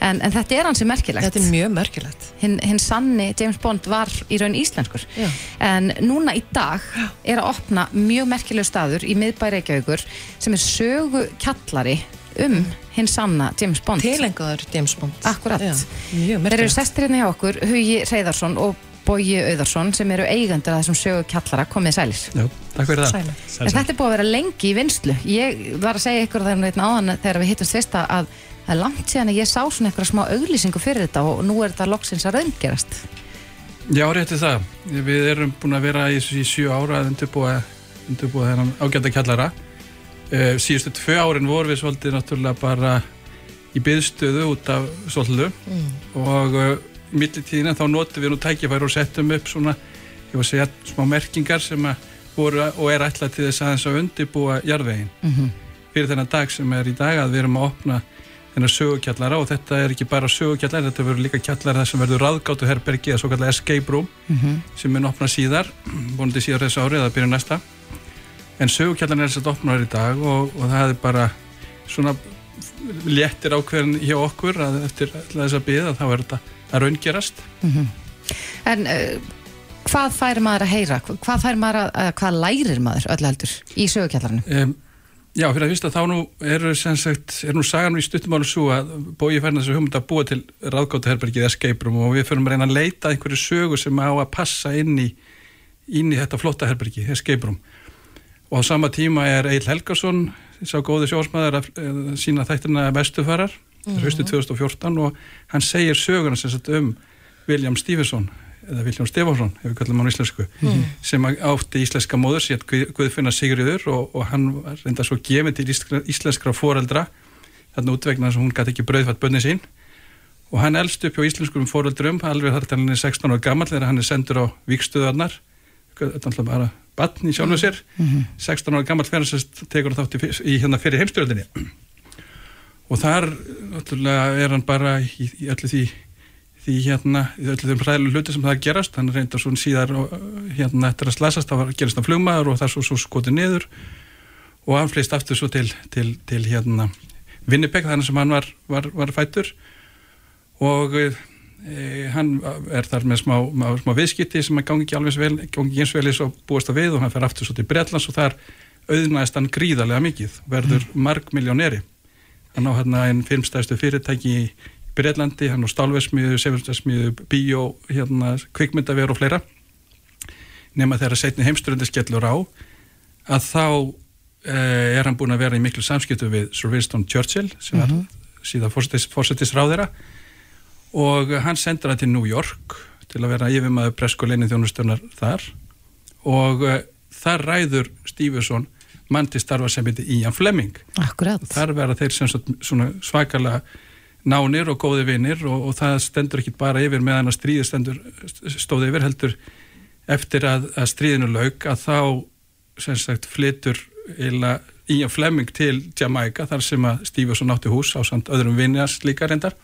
en, en þetta er hansi merkilegt Þetta er mjög merkilegt. hinn, hinn sanni James Bond var í raun íslenskur Já. en núna í dag er að opna mjög merkilegu staður í miðbæri Reykjavíkur sem er sögu kjallari um hinn sanna James Bond Tilengaður James Bond. Akkurat. Já, mjög Þeir eru merkilegt. sestir hérna hjá okkur Hugi Reyðarsson og Bogi Auðarsson sem eru eigendur að þessum sögu kjallara komið sælir Já, takk fyrir það. Sælir. En þetta er búið að vera lengi í vinslu Ég var að segja ykkur þegar við áðan þegar við hittumst fyrst að að það er langt síðan að ég sá svona eitthvað smá auglýsingu fyrir þetta og nú er þetta loksins að raungerast Já, rétti það. Við erum búin að vera í, í sjö ára að undirbúa, undirbúa þennan ágæta kjallara. Uh, síðustu tvö árin voru við svolítið náttúrulega bara í byðstöðu út af svolítið. Og uh, í millitíðina þá notum við nú tækifæri og settum upp svona, ég var að segja, smá merkingar sem voru og er ætlað til þess aðeins að undirbúa jarðvegin fyrir þennan dag sem er í dag að við erum að opna þennan sögukjallara og þetta er ekki bara sögukjallara, þetta verður líka kjallara þar sem verður ráðgáttu herbergi eða svo kallar escape room sem mun opna síðar, vonandi síðar þessu árið eða byrja næsta en sögukjallarinn er þess að opna í dag og, og það er bara svona léttir ákveðin hjá okkur að eftir þess að byggja þá er þetta að raungerast En uh, hvað fær maður að heyra? Hvað fær maður að, að hvað lærir maður öll heldur í sögukjallarinu? um, Já, fyrir að fyrsta þá nú sem sagt, er nú sagan við stuttumálu svo að bói færna þessu hugmynd að búa til ráðgáttu herbergið escape room og við fyrir að reyna að leita einhverju sögu sem á að passa inn í, inn í þetta flotta herbergi, escape room og á sama tíma er Egil Helgason sá góði sjósmaður að eh, sína þættina vestufarar mm -hmm. 2014 og hann segir söguna sem sagt um William Stevenson eða William Stefansson, ef við kallum hann íslensku sem átti íslenska móður sér Guðfinna Sigriður og, og hann reynda svo gefið til íslenskra, íslenskra foreldra þarna útvegna sem hún gæti ekki brauðfatt bönni sín og hann elst upp hjá íslenskum foreldrum alveg þar til hann er 16 ára gammal þegar hann er sendur á vikstöðarnar þetta er alltaf bara batn í sjálfu sér. 16 ára gammal þess tekur þátt í, í hérna fyrir heimstjórnini og þar er hann bara í, í öllu því því hérna, í öllu þeim hræðilega hluti sem það gerast, hann reynda svona síðar hérna eftir að slasast, það var gerast hann flugmaður og það svo, svo skotið niður. Og hann fleist aftur svo til, til, til hérna Winnipeg, þannig sem hann var, var, var fættur og hann er þar með smá, smá, viðskipti sem hann gangi ekki alveg vel, gangi ekki eins vel eins og búast að við og hann fer aftur svo til Bretlands og þar auðnaðist hann gríðarlega mikið, verður mm. margmiljóneri hann á hérna einn filmstæðstu fyrirtæki í Breitlandi, hann á stálversmiðu, sefursmiðu, bíó, hérna, kvikmyndaver og fleira. Nema þegar setni heimsturundir skellur á að þá eh, er hann búin að vera í miklu samskiptu við Sir Winston Churchill sem var síðan fórsetisráðera og hann sendur það til New York til að vera yfirmaður presku leinin þjónustöðunar þar. Og uh, þar ræður Stevenson mann til starfa sem heitir Ian Fleming. Akkurat. þar verða þeir sem svakalega nánir og góði vinnir og, og það stendur ekki bara yfir meðan að stríði stendur, stóði yfir heldur eftir að, að stríðinu lauk að þá sem sagt flytur eila Ian Fleming til Jamaica þar sem að Stevenson átti hús á samt öðrum vinjas líka reyndar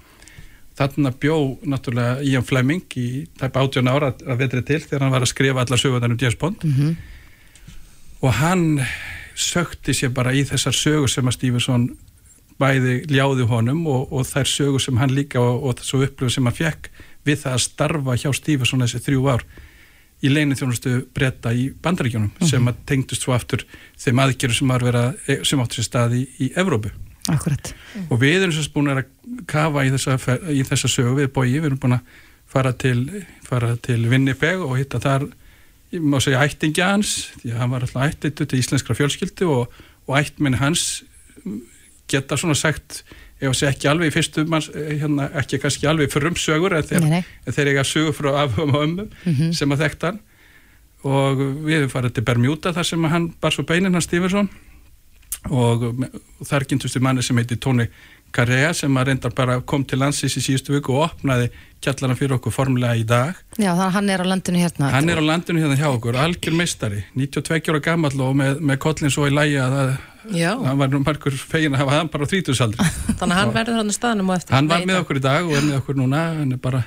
þarna bjó náttúrulega Ian Fleming í tæp 18 ára að vetri til þegar hann var að skrifa allar sögundar um James Bond Mhm. og hann sökti sér bara í þessar sögur sem að Stevenson bæði ljáði honum og, og þær sögur sem hann líka og, og þessu upplöfu sem hann fekk við það að starfa hjá Stevenson þessi þrjú ár í leinu þjónustu breyta í bandaríkjónum sem að tengdust svo aftur þeim aðgerðu sem, vera, sem áttur sér stað í, í Evrópu Akkurat. og við erum sérst búin að kafa í þessa, í þessa sögu við bói, við erum búin að fara til, fara til Winnipeg og hitta þar, ég má segja ættingja hans, því að hann var alltaf ættitu til íslenskra fjölskyldu og, og ættminn hans geta svona sagt, ef segja ekki alveg í fyrstu manns, hérna, ekki kannski alveg fyrir um sögur, en þeir, Nei, nei. þeir eiga sögur frá afhum og ömmum sem að þekkt hann. Og við erum farið til Bermuda þar sem hann bar svo beinin hans Stevenson. Og, og þar kynntumst við manni sem heiti Tony Carrea sem að reyndar bara kom til landsins í síðustu viku og opnaði kjallarna fyrir okkur formulega í dag Já, þannig að hann er á landinu hérna. hann er á landinu hérna hjá okkur, algjör meistari 92 ára gammal og með, með kollin svo í lægi að það, Já, hann var nú margur fegin að hafa hann bara á þrítusaldri þannig að hann verður hann staðnum og eftir. hann var með okkur í dag og er með okkur núna hann er bara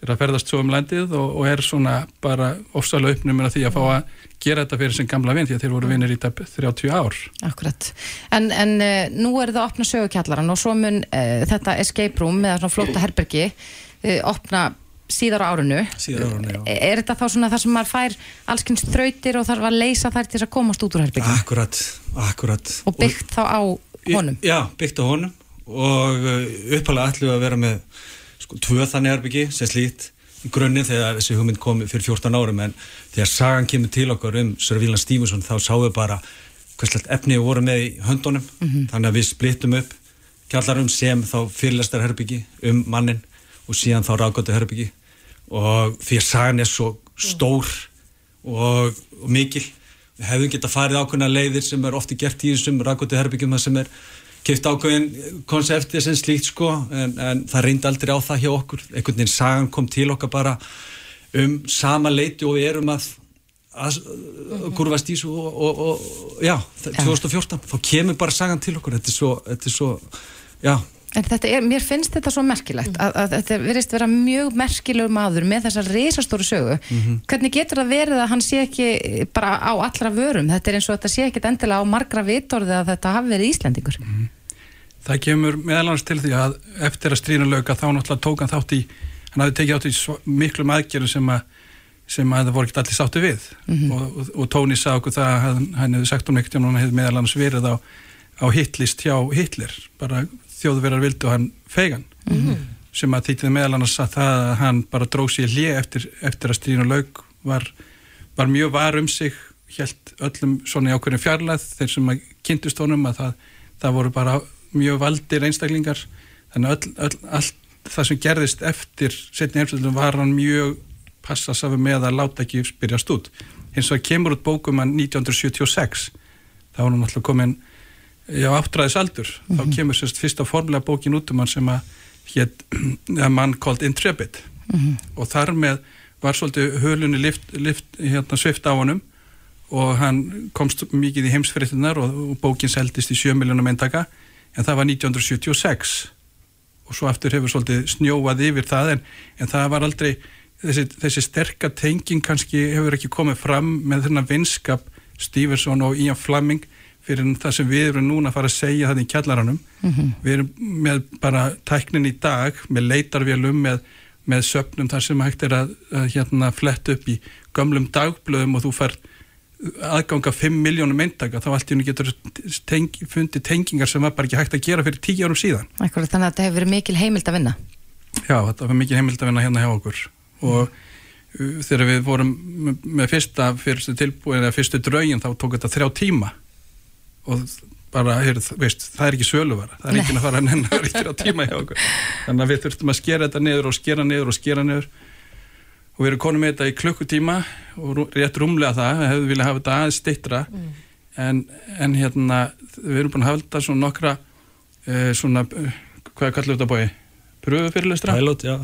er að ferðast svo um landið og, og er svona bara ofsalega uppnumur að því að fá að gera þetta fyrir sem gamla vinn því að þeir voru vinnir í tæp 30 ár Akkurat. En, en uh, nú er það að opna sögukjallaran og svo mun uh, þetta escape room eða svona flóta herbergi uh, opna síðar á árinu. Síðar á árinu, já. Er, þetta þá svona það sem maður fær allskynns þrautir og þarf að leysa þær til þess að komast út úr herbergi? Akkurat, akkurat. Og byggt þá á honum? Já, byggt á honum og uppalega ætlum við að vera með sko, tvö þannig herbyggi sem slít grunninn þegar þessi hugmynd kom fyrir 14 árum en þegar sagan kemur til okkar um Sir William Stevenson þá sáum við bara hverslegt efni við vorum með í höndunum. Þannig að við splittum upp kjallarum sem þá fyrirlestar herbyggi um mannin og síðan þá ráðgóttu herbyggi og því að sagan er svo stór og, og mikil við hefðum geta farið ákveðna leiðir sem er ofti gert í þessum ráðgóttu herbyggjum það sem er keift ákveðin konsepti sem slíkt sko en, en það reyndi aldrei á það hjá okkur. Einhvern veginn sagan kom til okkar bara um sama leiti og við erum að að kurvast í svo og, og, og já, 2014 þá kemur bara sagan til okkur þetta er svo, þetta er svo já, En þetta er, mér finnst þetta svo merkilegt að, að þetta verðist vera mjög merkilegur maður með þessa risastóru sögu. Hvernig getur það verið að hann sé ekki bara á allra vörum? Þetta er eins og þetta sé ekkit endilega á margra vitorði að þetta hafi verið Íslendingur. Það kemur meðal annars til því að eftir að stríðinu lauka þá náttúrulega tók hann þátt í hann hafði tekið átt í miklum aðgerðum sem að sem að það voru ekki allir sáttu við. Og, og, og Tóni sá okkur það að hann, hann hefði sagt um ekkert og hann hefði meðal annars verið á, á hitlist hjá Hitler. Bara þjóðverðar vildu hann fegan sem að þýttið meðal annars að það að hann bara dróð sér hlið eftir, eftir að stríðinu lauk var, var mjög var um sig helt öllum svona í ákveðin fjarlæð þeir sem að kynntust honum að það, það voru bara mjög valdir einstaklingar. Þannig að öll, öll, allt það sem gerðist eftir setni heimstöldum var hann mjög passa safi með að láta ekki spyrjast út. Hins vegar kemur út bókum hann 1976 þá var hann alltaf komin já, áttræðis aldur þá kemur sérst fyrsta formulega bókin út um hann sem að hétt a man called Intrepid. Og þar með var svolítið hölunni lift, lift, hérna, svift á honum. Og hann komst mikið í heimsfyrirtunar og, og bókin seldist í 7 miljónum eintaka. En það var 1976 og svo aftur hefur svolítið snjóað yfir það. En, en það var aldrei þessi, þessi sterka tenging kannski hefur ekki komið fram með þennan vinskap Stevenson og Ian Fleming fyrir það sem við erum núna að fara að segja það í kjallaranum. Við erum með bara tæknin í dag með leitarvélum með, með söpnum þar sem hægt er að, að hérna flett upp í gömlum dagblöðum og þú fær aðganga 5 miljónum eintaka þá allt í hennu getur tengi, fundið tengingar sem var bara ekki hægt að gera fyrir 10 árum síðan. Akkurat, þannig að þetta hefur verið mikil heimild að vinna. Já, þetta var mikið heimild að vinna hérna hjá okkur. Og uh, þegar við vorum með- fyrsta fyrstu tilbúin eða fyrstu draugin þá tók þetta þrjá tíma og bara, heyrð, veist, það er ekki söluvara það er Nei. enginn að fara að nennan það er ekki á tíma hjá okkur þannig að við þurftum að skera þetta niður og skera niður og skera niður og við erum konum með þetta í klukkutíma og rétt rúmlega það, við hefðum viljað hafa þetta aðeins stittra en, en hérna við erum búin að hafa þetta svona nokkra uh, svona, hvað kallum við þetta bói? Pröfufyrirlestra? Pilot, já,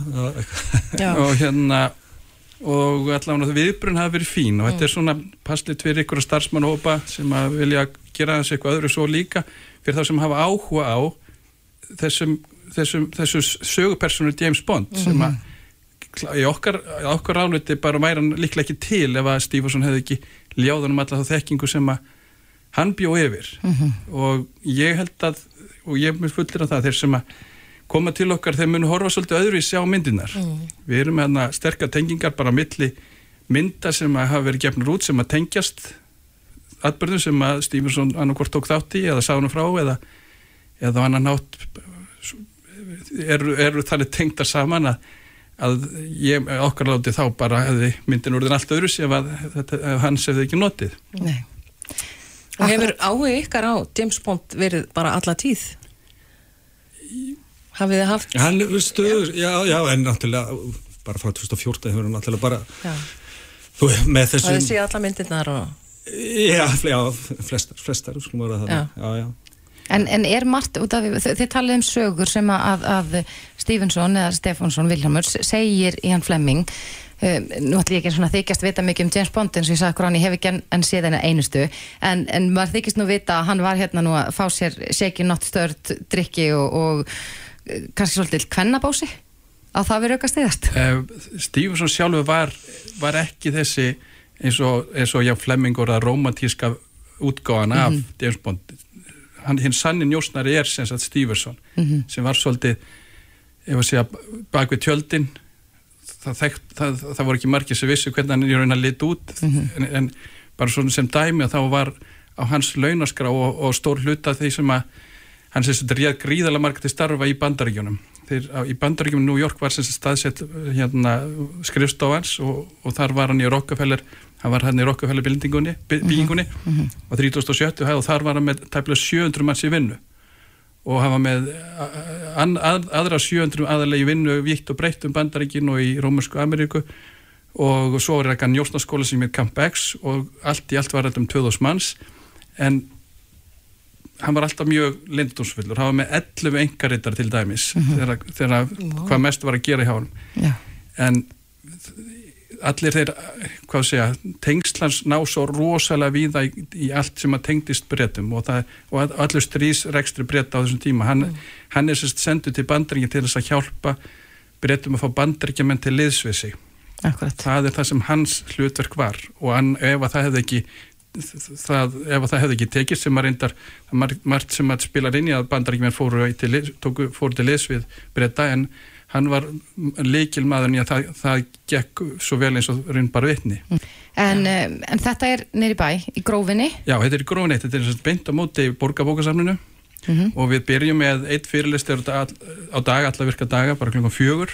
já. Og hérna og allavega viðbrun hafa verið fín og þetta er svona passlit fyrir ykkur starfsmannhópa sem að vilja gera þessu eitthvað öðru svo líka fyrir þá sem hafa áhuga á þessum, þessum, þessum sögupersonu James Bond sem að í okkar, okkar áliti bara væri hann líklega ekki til ef að Stevenson hefði ekki ljáðunum alla þá þekkingu sem að hann bjó yfir. Og ég held að og ég mér fullir af það þeir sem að koma til okkar þeir munu horfa svolítið öðru í sjá myndinar við erum hérna sterkar tengingar bara milli mynda sem að hafa verið gefnur út sem að tengjast atbyrðum sem að Stevenson annarkvort tók þátt í eða sá hann frá eða, eða annan nátt eru, eru þannig tengdar saman að, að ég okkar láti þá bara hefði myndin úr allt öðru sem að, þetta, að hans hefði ekki notið Nei. Og hefur áhuga ykkar á James Bond verið bara alla tíð? Hafið þið haft? Hann er stöður, já, já, en náttúrulega bara frá 2014 hefur hann náttúrulega bara Já. þú, með þessum þið séð alla myndirnar og... já, já, flestar, flestar skulum vera það, Já. já, já. En, en er margt, af, þið, þið talið um sögur sem að, að Stefansson eða Stefánsson Viljámur segir í hann Flemming um, nú ætlum ég ekki svona þykjast vita mikið um James Bond eins og ég sagði hann, ég hef ekki enn, enn séð henni einustu. En, en maður þykist nú vita að hann var hérna nú að fá sér shaky not stirred drikki og, og eh, kannski svolítið kvennabási á það verið auka stiðast Stevenson sjálfur var, var ekki þessi eins og, eins og já Flemmingur að romantíska útgáðan af James Bond. Hann, hinn sanni njósnari er sem sagt Stevenson sem var svolítið ef að segja bak við tjöldin. Það, þekkt, það, það voru ekki margir sem vissu hvernig hann í raun að lit út. En, en bara svona sem dæmi að þá var á hans launaskrá og, og stór hluta því sem að hann sem þetta réð gríðalega margir til starfa í bandaríkjunum. Þeir, í bandaríkjunum New York var sem sagt staðsett hérna skrifstofans og, og þar var hann í Rockefeller hann var hann í bylningunni, byggingunni á 37. hæð og þar var hann með tæplega 700 manns í vinnu. Og hann var með að, aðra 700 aðalegi vinnu vitt og breytt um bandaríkin og í Rómursku Ameríku. Og svo var ekki njósnaskóla sem er Camp X og allt í allt var þetta um 2000 manns. En hann var alltaf mjög lindumsfullur, hann var með 11 engarittar til dæmis þegar, þegar hvað mest var að gera hjá hann Já. en allir þeir, hvað segja tengslans ná svo rosalega víða í, í allt sem að tengdist breytum og, og all- allur strísrekstri breyta á þessum tíma, hann, hann er sérst sendur til bandaríkja til þess að hjálpa breytum að fá bandaríkjamenn til liðsvið sig Akkurat. það er það sem hans hlutverk var og hann, ef að það hefði ekki það, ef að það hefði ekki tekist sem að reyndar margt, sem að spila inn í að bandaríkjumenn fóru í til, liðs- tóku, fóru til liðs við breyta en hann var leikil maður í að það, það gekk svo vel eins og raun bara vitni. En, um, en þetta er nýri bæ, í grófinni? Já, þetta er í grófinni, þetta er beint á móti borgarbókasamninu og við byrjum með eitt fyrirlistur á dag, alla virka daga, bara klukkan fjögur.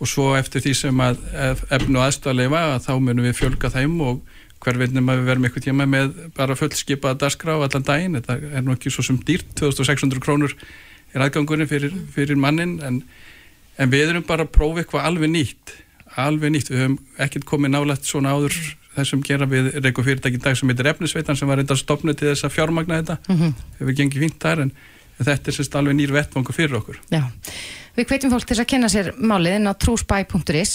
Og svo eftir því sem að ef- efni og aðstæðleifa að þá munum við fjölga þeim og hver veitnum að við verðum eitthvað tíma með bara fullskipaða dagskrá allan daginn, þetta er nú ekki svo sem dýrt 2600 krónur er aðgangurinn fyrir, fyrir mannin en, en við erum bara að prófa eitthvað alveg nýtt alveg nýtt, við höfum ekkert komið nálægt svona áður þessum gera. Við reyku fyrirtæki dag sem heitir Efnisveitan sem var reynda stopnið til þess að fjármagna þetta. Hefur gengið fínt þar en en þetta er sérst alveg nýr vettvangur fyrir okkur. Já, við hvetjum fólk til þess að kynna sér málið inn á trúspæ.is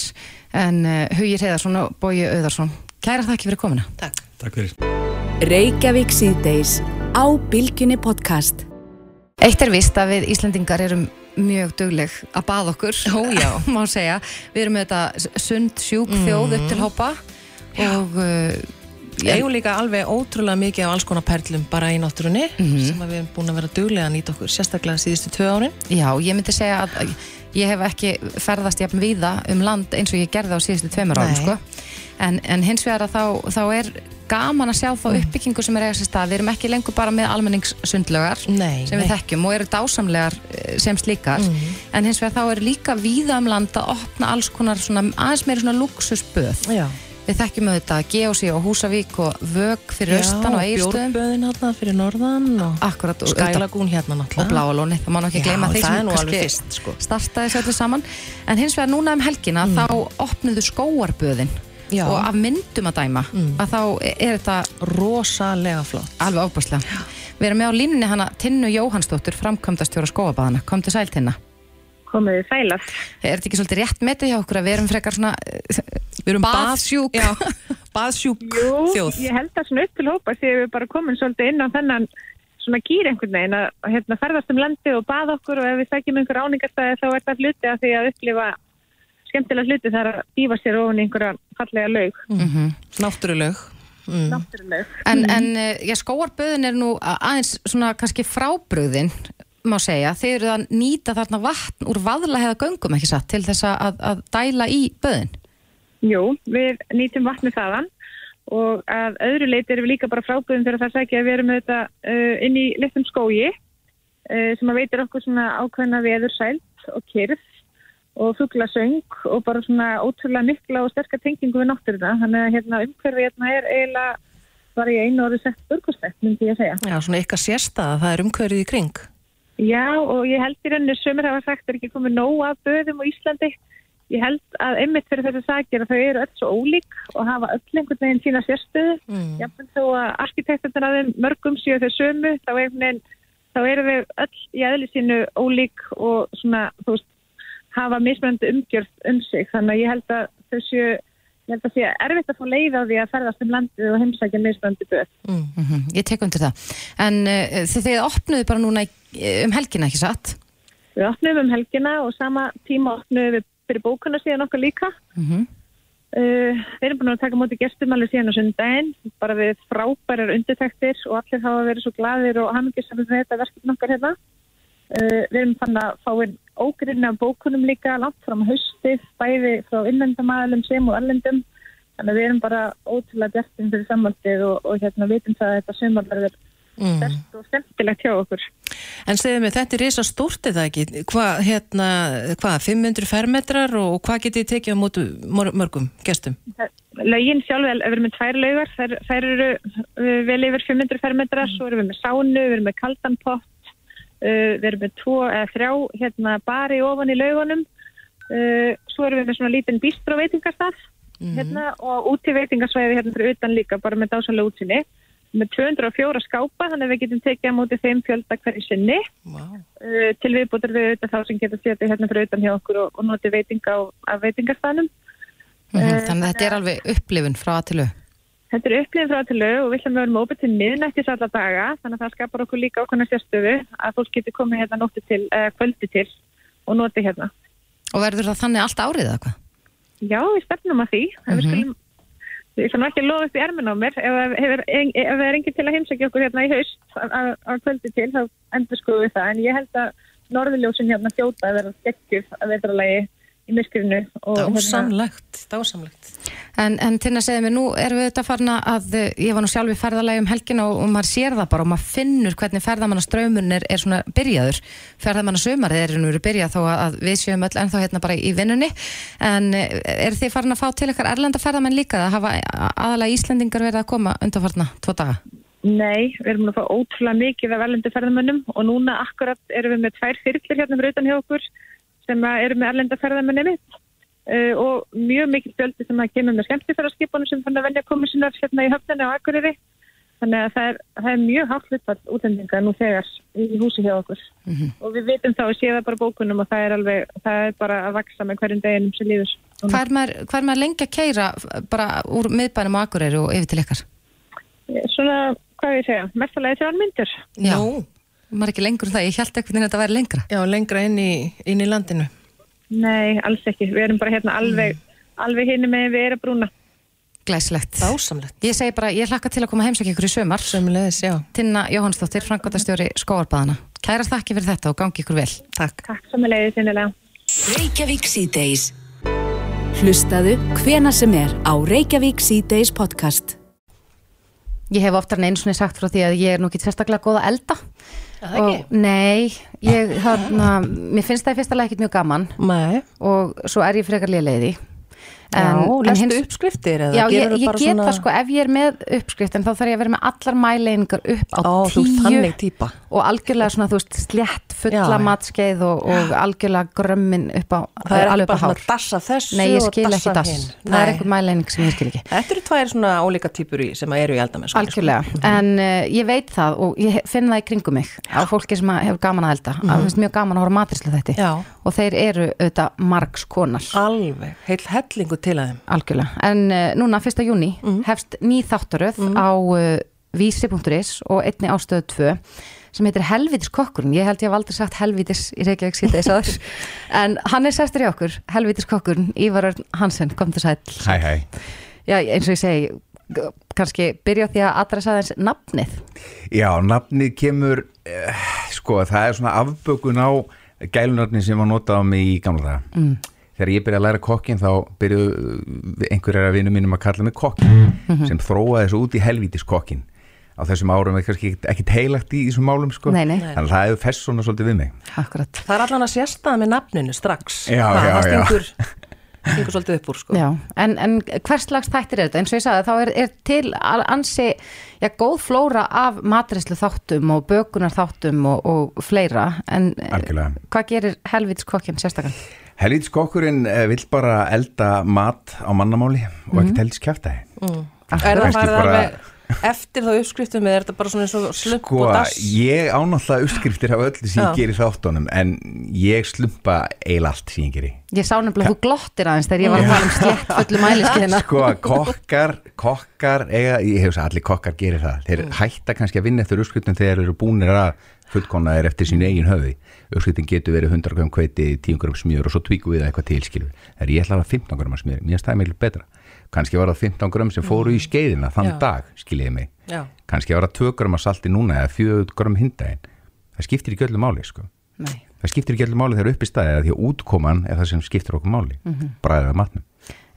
en uh, Hugir Heiðarsson og Bói Auðarsson Kæra þakki fyrir komuna. Takk. Takk fyrir. Reykjavík síðdeis á Bylgjunni podcast. Eitt er vist að við Íslendingar erum mjög dugleg að baða okkur Ó, má segja, við erum með þetta sund sjúk þjóð upp til hópa og uh, Við eigum líka alveg ótrúlega mikið af alls konar perlum bara í náttúrunni sem að við erum búin að vera duglega að nýta okkur sérstaklega síðustu tvö árin. Já, ég myndi segja að ég hef ekki ferðast jafn víða um land eins og ég gerði á síðustu tveimur árum Nei. sko. en, en hins vegar að þá, þá er gaman að sjá þá uppbyggingu sem er eiga sér stað við erum ekki lengur bara með almenningssundlögar Nei, sem nei. við þekkjum og eru dásamlegar eh, sem slíkar en hins vegar þá er líka víða um land að opna alls konar svona, aðeins meiri svona luxusböð Já, Við þekkjum auðvitað Geosi og Húsavík og Vög fyrir austan og eigirstöðum. bjórböðin hérna fyrir norðan og Akkurat. og skælagún hérna og náttúrulega. bláalóni, það má nú ekki Já, gleyma er sem nú alveg kannski sko. startaði þessu öllu saman en hins vegar núna um helgina þá opnuðu skóarböðin Mm. Já. og af myndum að dæma að þá er þetta Rosalega flott. alveg ábúrslega við erum með á línunni hana Tinnu Jóhannsdóttur framkvæmdastjóra skóabæðana, kom til sæl Tinna Komiði sælas. er þetta ekki svolítið rétt metið hjá okkur að við erum frekar svona Við erum Baðsjúk. Baðsjúk Jú, þjóð. ég held að svona upp til hópa því við bara komin svolítið inn á þennan svona gýr einhvern veginn að að, hérna, ferðast um landi og baða okkur og ef við sækjum einhver áningarstæði þá er það hluti af því að upplifa skemmtilega hluti þar að dýfa sér ofan í einhverja fallega laug. Náttúruleg. Mm. Náttúruleg. en, en eh, já, skóarböðin er nú aðeins svona kannski frábröðin má segja, þeir eru að nýta þarna vatn úr vaðlaheða göngum ekki satt til þess að, að dæla í böðin Jú, við nýtum vatni þaðan og að öðru leiti erum við líka bara frábúðum þegar það sækja að við erum þetta uh, inn í litlum skógi uh, sem að veitir okkur svona ákveðna veður sælt og kyrð og fuglasöng og bara svona ótrúlega mikla og sterkar tengingu við náttúruna þannig að hérna umhverfi hérna er eiginlega bara í einu orði sett burkustætt myndi ég að segja. Já, svona eitthvað sérstæða, það er umhverfið í kring. Já og ég held í rauninni sömur hafa sagt er ekki komið nóg af böðum á Íslandi. Ég held að einmitt fyrir þessu sakir að þau eru öll svo ólík og hafa öll einhvern veginn sína sérstöðu. Mm. Jáfnveg þó að arkitekturnar að þeim mörgum séu þau sömu þá, þá eru þau öll í eðli sínu ólík og svona þú veist hafa mismunandi umgjörð um sig. Þannig að ég held að þau séu Ég held að sé erfitt að fá leið á því að ferðast um landið og heimsækja mismunandi böð. mm Ég tek undir það En uh, þið, þið opnuðu bara núna í- um helgina ekki satt Við opnum um helgina og sama tíma opnum við fyrir bókuna síðan okkar líka. mm -hmm. Uh, við erum búin að taka móti gestum alveg síðan á sundaginn, bara við frábærar undirtæktir og allir hafa verið svo gladir og hamingisamlega með þetta verkefni okkar hérna. Uh, við erum fann að fá inn ógrinni af bókunum líka langt fram á hausti, bæði frá innlendamæðalum sem og erlendum. Þannig að við erum bara ótrúlega bjartin fyrir sammaldið og, og hérna vitum það að þetta sumar verður Mm. best og skemmtilegt hjá okkur. En segðu mig, þetta er risa stórt eða ekki? Hvað, hérna, hvað, 500 fermetrar og hvað getið tekið á mótu mörgum gestum? Laugin sjálf, við erum með tvær laugar, þær, þær eru uh, vel yfir 500 fermetrar, svo erum við með sánu, við erum með kaldan pott, uh, við erum með tvo eða þrjá hérna, bari ofan í laugunum, uh, svo erum við með svona lítinn bístró veitingastaf hérna, og úti veitingasvæði hérna fyrir utan líka, bara með dásanlega útsinni, með 204 skápa, þannig að við getum tekið á móti þeim fjölda hverju sinni. Wow. uh, til viðbútur við auðvitað þá sem getur setið hérna fyrir utan hjá okkur og, og notið veitinga á, af veitingastanum. Þannig að þetta er alveg upplifun frá að til au Þetta er upplifin frá til lög og við ætlum að vera með opið til miðnættis alla daga þannig að það skapar okkur líka ákveðna sérstöðu að fólk getur komið hérna nótti til, uh, kvöldi til og noti hérna. Og verður það þannig allt árið eða hvað? Já, við stefnum að því. Mm skulum, við ætlum ekki að lofa upp í ermin á mér ef, það er enginn til að heimsækja okkur hérna í haust á- kvöldi til þá endur skoðum við það en ég held að norðurljósin hérna þjóta að vera í myrkrinu og hérna, Dásamlegt, dásamlegt. En, en til að segja mér, nú erum við þetta farin að eh, ég var nú sjálf í ferðalagi um helgina og, og maður sér það bara og maður finnur hvernig ferðamannaströmmun er, er svona byrjaður ferðamannasumarið er nú verið byrjað þó að, að við séum öll ennþá hérna bara í vinnunni en eh, er þið farin að fá til ykkar erlenda ferðamenn líka að hafa aðalega Íslendingar verið að koma undanfarna tvo daga? Nei, við erum að fá ótrúlega mikið af erlendu ferðamönnum og núna akkurat erum við með tvær þyrklir hérna fyrir utan hjá okkur sem eru með erlenda ferðamenni mitt uh, og mjög mikið fjöldi sem að kemur með skemmtifæraskipunum sem fann að venja komið sinnar hérna í höfninu á Akureyri. Þannig að það er, það er mjög hátt hlutfall útlendinga nú þegar í húsi hjá okkur. Og við vitum þá að sé það bara bókunum og það er alveg, það er bara að vaksa með hverjum deginum sem líður Hvað er maður, maður lengi að keira bara úr miðbænum á Akureyri og yfir til ykkar? Svona, hvað ég segja, mestalega þrjár myndir. Já, Nú, maður ekki lengur en það, ég held ekkert að þetta væri lengra. Já, lengra inn í, inn í landinu. Nei, alls ekki, við erum bara hérna alveg, alveg hinni með við erum brúna. Glæslegt Dásamlegt. Ég segi bara, ég hlakka til að koma heimsækja ykkur í sömar Sömulegis, já. Tinna Jóhannsdóttir, Frankværtastjóri Skóarbæðana Kæra þakki fyrir þetta og gangi ykkur vel. Takk. Takk Reykjavík síðdeis Hlustaðu hvena sem er á Reykjavík síðdeis podcast. Ég hef oftar en einu svona sagt frá því að ég er nú ekki sérstaklega góð að elda Það ekki? og nei, ég, þarna, mér finnst það í fyrsta ekkert mjög gaman Nei. og svo er ég frekar léleiði Já, en lestu hins- uppskriftir eða Já, ég, ég get svona- það sko ef ég er með uppskrift en þá þarf ég að vera með allar mæleiningar upp á Ó, tíu og algjörlega svona þú veist slétt fulla Já, já. matskeið og, og algjörlega grömmin upp á Það er alveg bara svona dassa þessu Nei, ég skil ekki dass. hinn. Það er Nei. einhver mæleining sem ég skil ekki. Þetta eru tvær svona ólíka típur í sem eru í eldamennsku. Algjörlega, en uh, ég veit það og ég finn það í kringum mig á fólki sem hefur gaman að elda, mm að mjög gaman að horfa matrislu þetta Já. og þeir eru auðvitað margs konar. Alveg, heil hellingu til að þeim. Algjörlega, en uh, núna 1. júni Mhm. hefst ný þáttaröð á uh, vísi.is og einni ástöðu 2 sem heitir Helvitis kokkurinn, ég held ég hef aldrei sagt Helvitis í Reykjavík síðdeis aður en hann er sestur í okkur, Helvitis kokkurinn Ívar Hansen, kom til sæl Hæ, hæ. Já, eins og ég segi kannski byrja því að adressa þess nafnið Já, nafnið kemur, eh, sko, það er svona afbökun á gælunarni sem var notað á mig í gamla daga. Mm. Þegar ég byrjaði að læra kokkin þá byrjuðu einhverjar af vinum mínum að kalla mig kokkin Mhm. sem þróaði þessu út í helvítis kokkin. Á þessum árum er kannski ekkit- ekkit heilagt í þessum málum, sko. Nei, nei. Þannig að það hefur fest svona svolítið við mig. Akkurat. Það er allan að sérstaða með nafninu strax. Já, það, já, það já. stingur, stingur svolítið upp úr, sko. Já, en, en hvers slags þættir er þetta? Eins og ég sagði, þá er, er til ansi, já, góð flóra af matrislu þáttum og bökunar þáttum og, og fleira, en eh, Algjörlega. hvað gerir helvits kokkin sérstakann? Helvítis kokkurinn eh, vill bara elda mat á mannamáli og Mhm. ekkert helst kæftæði. Mm. Kannski Er það farið bara- alveg eftir þá uppskriftum eða er þetta bara svona eins og slump Sko, og dass? ég ánáttúrulega uppskriftir af öllu sem Já. ég gerir þáttunum en ég slumpa eil allt sem ég gerir Ég sá nefnilega að þú glottir aðeins þegar ég var að tala um slétt fullu mæliskiðina. Sko, kokkar, kokkar eiga, ég hef þess að allir kokkar gerir það þeir hætta kannski að vinna eftir uppskriftum þegar þeir eru búnir að fullkona þeir eftir sín eigin höfi uppskriftin getur verið 100 gram kveiti 10 gram smjör og svo tvíku við eitthvað til skilur þegar ég ætla að hafa 15 gram smjör, mér stæði miklu betra kannski var það 15 gram sem fóru í skeiðina þann Já. dag, skiljiði mig Já. kannski var það 2 gram að salti núna eða 4 gram hindaginn það skiptir ekki öllu máli sko. Nei. það skiptir ekki öllu máli þegar upp í staði því að útkoman er það sem skiptir okkur máli mm Mhm. bræðið matnum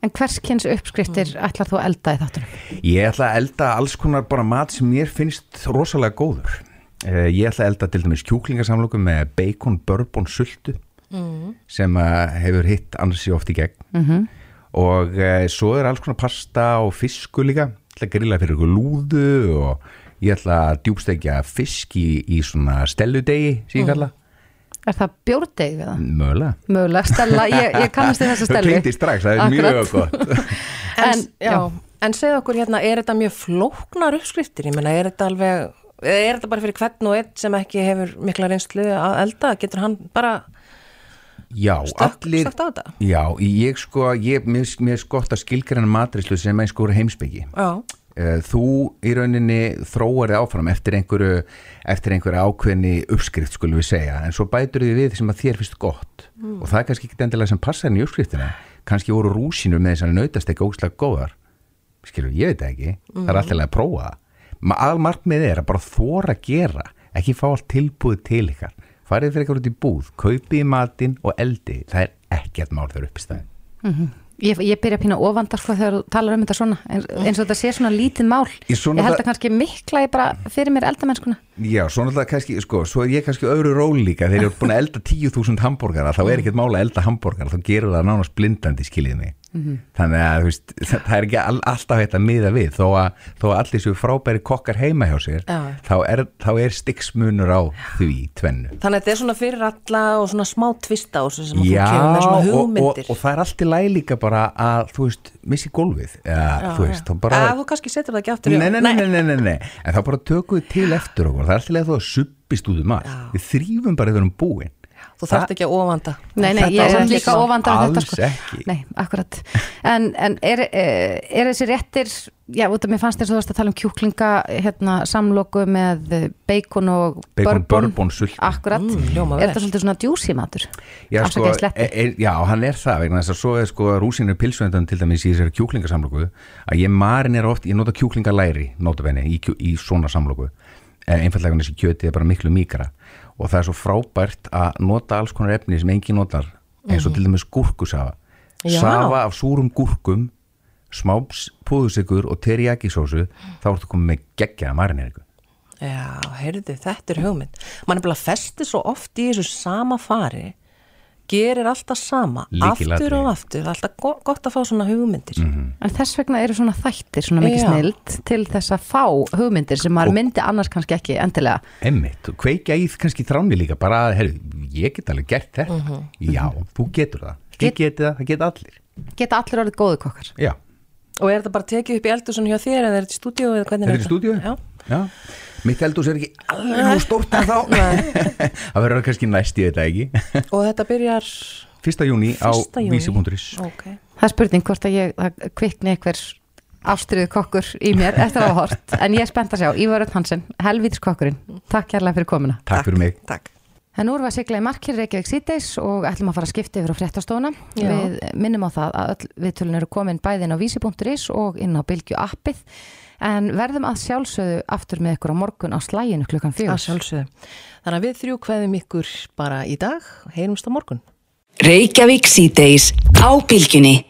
En hvers kynns uppskriftir ætlar þú að elda í þáttunum? Ég ætla að elda alls konar bara mat sem mér finnst rosalega góður. Eh, Ég ætla að elda til dæmis kjúklingasamlokum með bacon, bourbon, sultu Mm. sem hefur hitt annars í oft í gegn Mhm. og uh, svo er alls konar pasta og fisku líka. Ég ætla að grilla fyrir ykkur lúðu og ég ætla að djúbstekja fisk í, í svona stelludegi sem ég Mm. kalla. Er það bjórdeg við það? Mögulega. Mögulega, Stella, ég, ég kannast þið þessa Það Stellu. klingdi strax, það er mjög gott. En, en segð okkur hérna, er þetta mjög flóknar uppskriftir? Ég meina, er þetta alveg, er þetta bara fyrir hvern og einn sem ekki hefur mikla reynslu að elda? Getur hann bara Já, stökk, allir stökkt á þetta? Já, ég sko, ég, mér, mér er skott að skilgræna matrislu sem eins sko heimsbyggi Já. Eh, Þú í rauninni þróar þið áfram eftir einhverju, eftir einhverju ákveðni uppskrift skulum við segja, en svo bætur þið við sem að þér finnst gott Mm. og það er kannski ekki endilega sem passar henni í uppskriftina kannski voru rúsínur með þessari nautast ekki ógslag góðar skilur, ég veit ekki, það er Mhm. alltaf að prófa það Ma- aðmarkmið er að bara þóra gera ekki fá allt tilbúið til ykkar. Farið fyrir eitthvað út í búð, kaupið í matinn og eldi, það er ekkert mál þegar upp í stæðin Mhm. Ég, ég byrja að pína ofandar sko þegar þú talar um þetta svona eins, eins og þetta sé svona lítið mál. Svona ég held að kannski mikla ég bara fyrir mér eldamennskuna. Já, svo náttúrulega kannski, sko, svo er ég kannski öðru ról líka, þegar ég er búin að elda 10.000 hambúrgara, þá er ekkert mála að elda hambúrgara, þá gerur það nánast blindandi, skiljið mig. Mhm. Þannig að, veist, það er ekki all, alltaf hægt að miða við, þó að, þó að allir séu frábæri kokkar heima hjá sér, Já. þá er, þá er stiksmunur á því tvennu. Þannig að þetta er svona fyrir alla og svona smá tvista sem að Já, fólk kemur með svona og, og, hugmyndir. og það er allt í læg líka bara að, þú veist, missi gólfið, eða, Já, þú veist, þá bara... Að þú kannski setur það ekki aftur í- Nei, nei, nei, nei, nei, nei, en þá bara tökum við til eftir okkur, það er alltaf leið þú að suppist út um allt, við þrýfum bara yfir um búin. Þú þarft ekki að ofanda. Nei, nei, Þetta ég er er líka svona. ofandar um þetta Alls sko ekki. Nei, akkurat En, en er, eh, er þessi réttir já, út af mér fannst þér svo þú varst að tala um kjúklinga hérna, samloku með bacon og Bacon, bourbon, sultu. Akkurat, Mm, hljómar er vel. þetta svolítið svona djúsi matur Já, sko, Afsakaði sletti. e, e, já, hann er það vegna þess að svo er sko rúsinu pilsvöndan til dæmis í þessari kjúklingasamloku að ég marin er oft, ég nota kjúklingalæri notabenni í, kjú- í svona samloku eh, einfallega vegna þessi kjöti er bara miklu mýkra og það er svo frábært að nota alls konar efni sem engin notar eins og Mhm. til dæmis gúrkusafa safa af súrum gúrkum smá púðusikur og teriyaki-sósu þá ertu komið með geggjaða marineringu Já, heyrðu, þetta er hugmynd. Man er bara festið svo oft í þessu sama fari gerir alltaf sama, Lykilatriði. aftur og aftur það er alltaf go- gott að fá svona hugmyndir En þess vegna eru svona þættir, svona mikið Já. snild til þess að fá hugmyndir sem maður myndi annars kannski ekki endilega. Emmitt, og kveikja í kannski þráni líka bara, herru, ég get alveg gert þetta Mhm. Já, þú getur það Þið getið það, það geta allir Geta allir orðið góðu kokkar. Já, og er þetta bara tekið upp í eldursun hjá þér eða er þetta í stúdíu eða hvernig þetta er í stúdíu Já. Já, mitt eldús er ekki alveg nú stórt en þá Það verður kannski næst, veit það ekki og þetta byrjar 1. júni á 1. júní. vísi.is ok, Það er spurning hvort að ég kvikni einhver ástriðu kokkur í mér eftir að hafa hort. En ég er spennt að sjá, Ívar Örn Hansen, helvítis kokkurinn. Takk kærlega fyrir komuna. Takk fyrir mig takk En nú erum við að sigla í markir Reykjavík síðdeis og ætlum að fara að skipta yfir á fréttastofuna. Já. Við minnum á það að öll viðtölun eru komin bæðin á vísi.is og inn á Bylgju appið. En verðum að sjálfsögðu aftur með ykkur á morgun á slæginu klukkan að fjögur. sjálfsögðu þannig að við þrjú kveðum ykkur bara í dag heyrumst á morgun Reykjavík síðdeis á bylgjunni.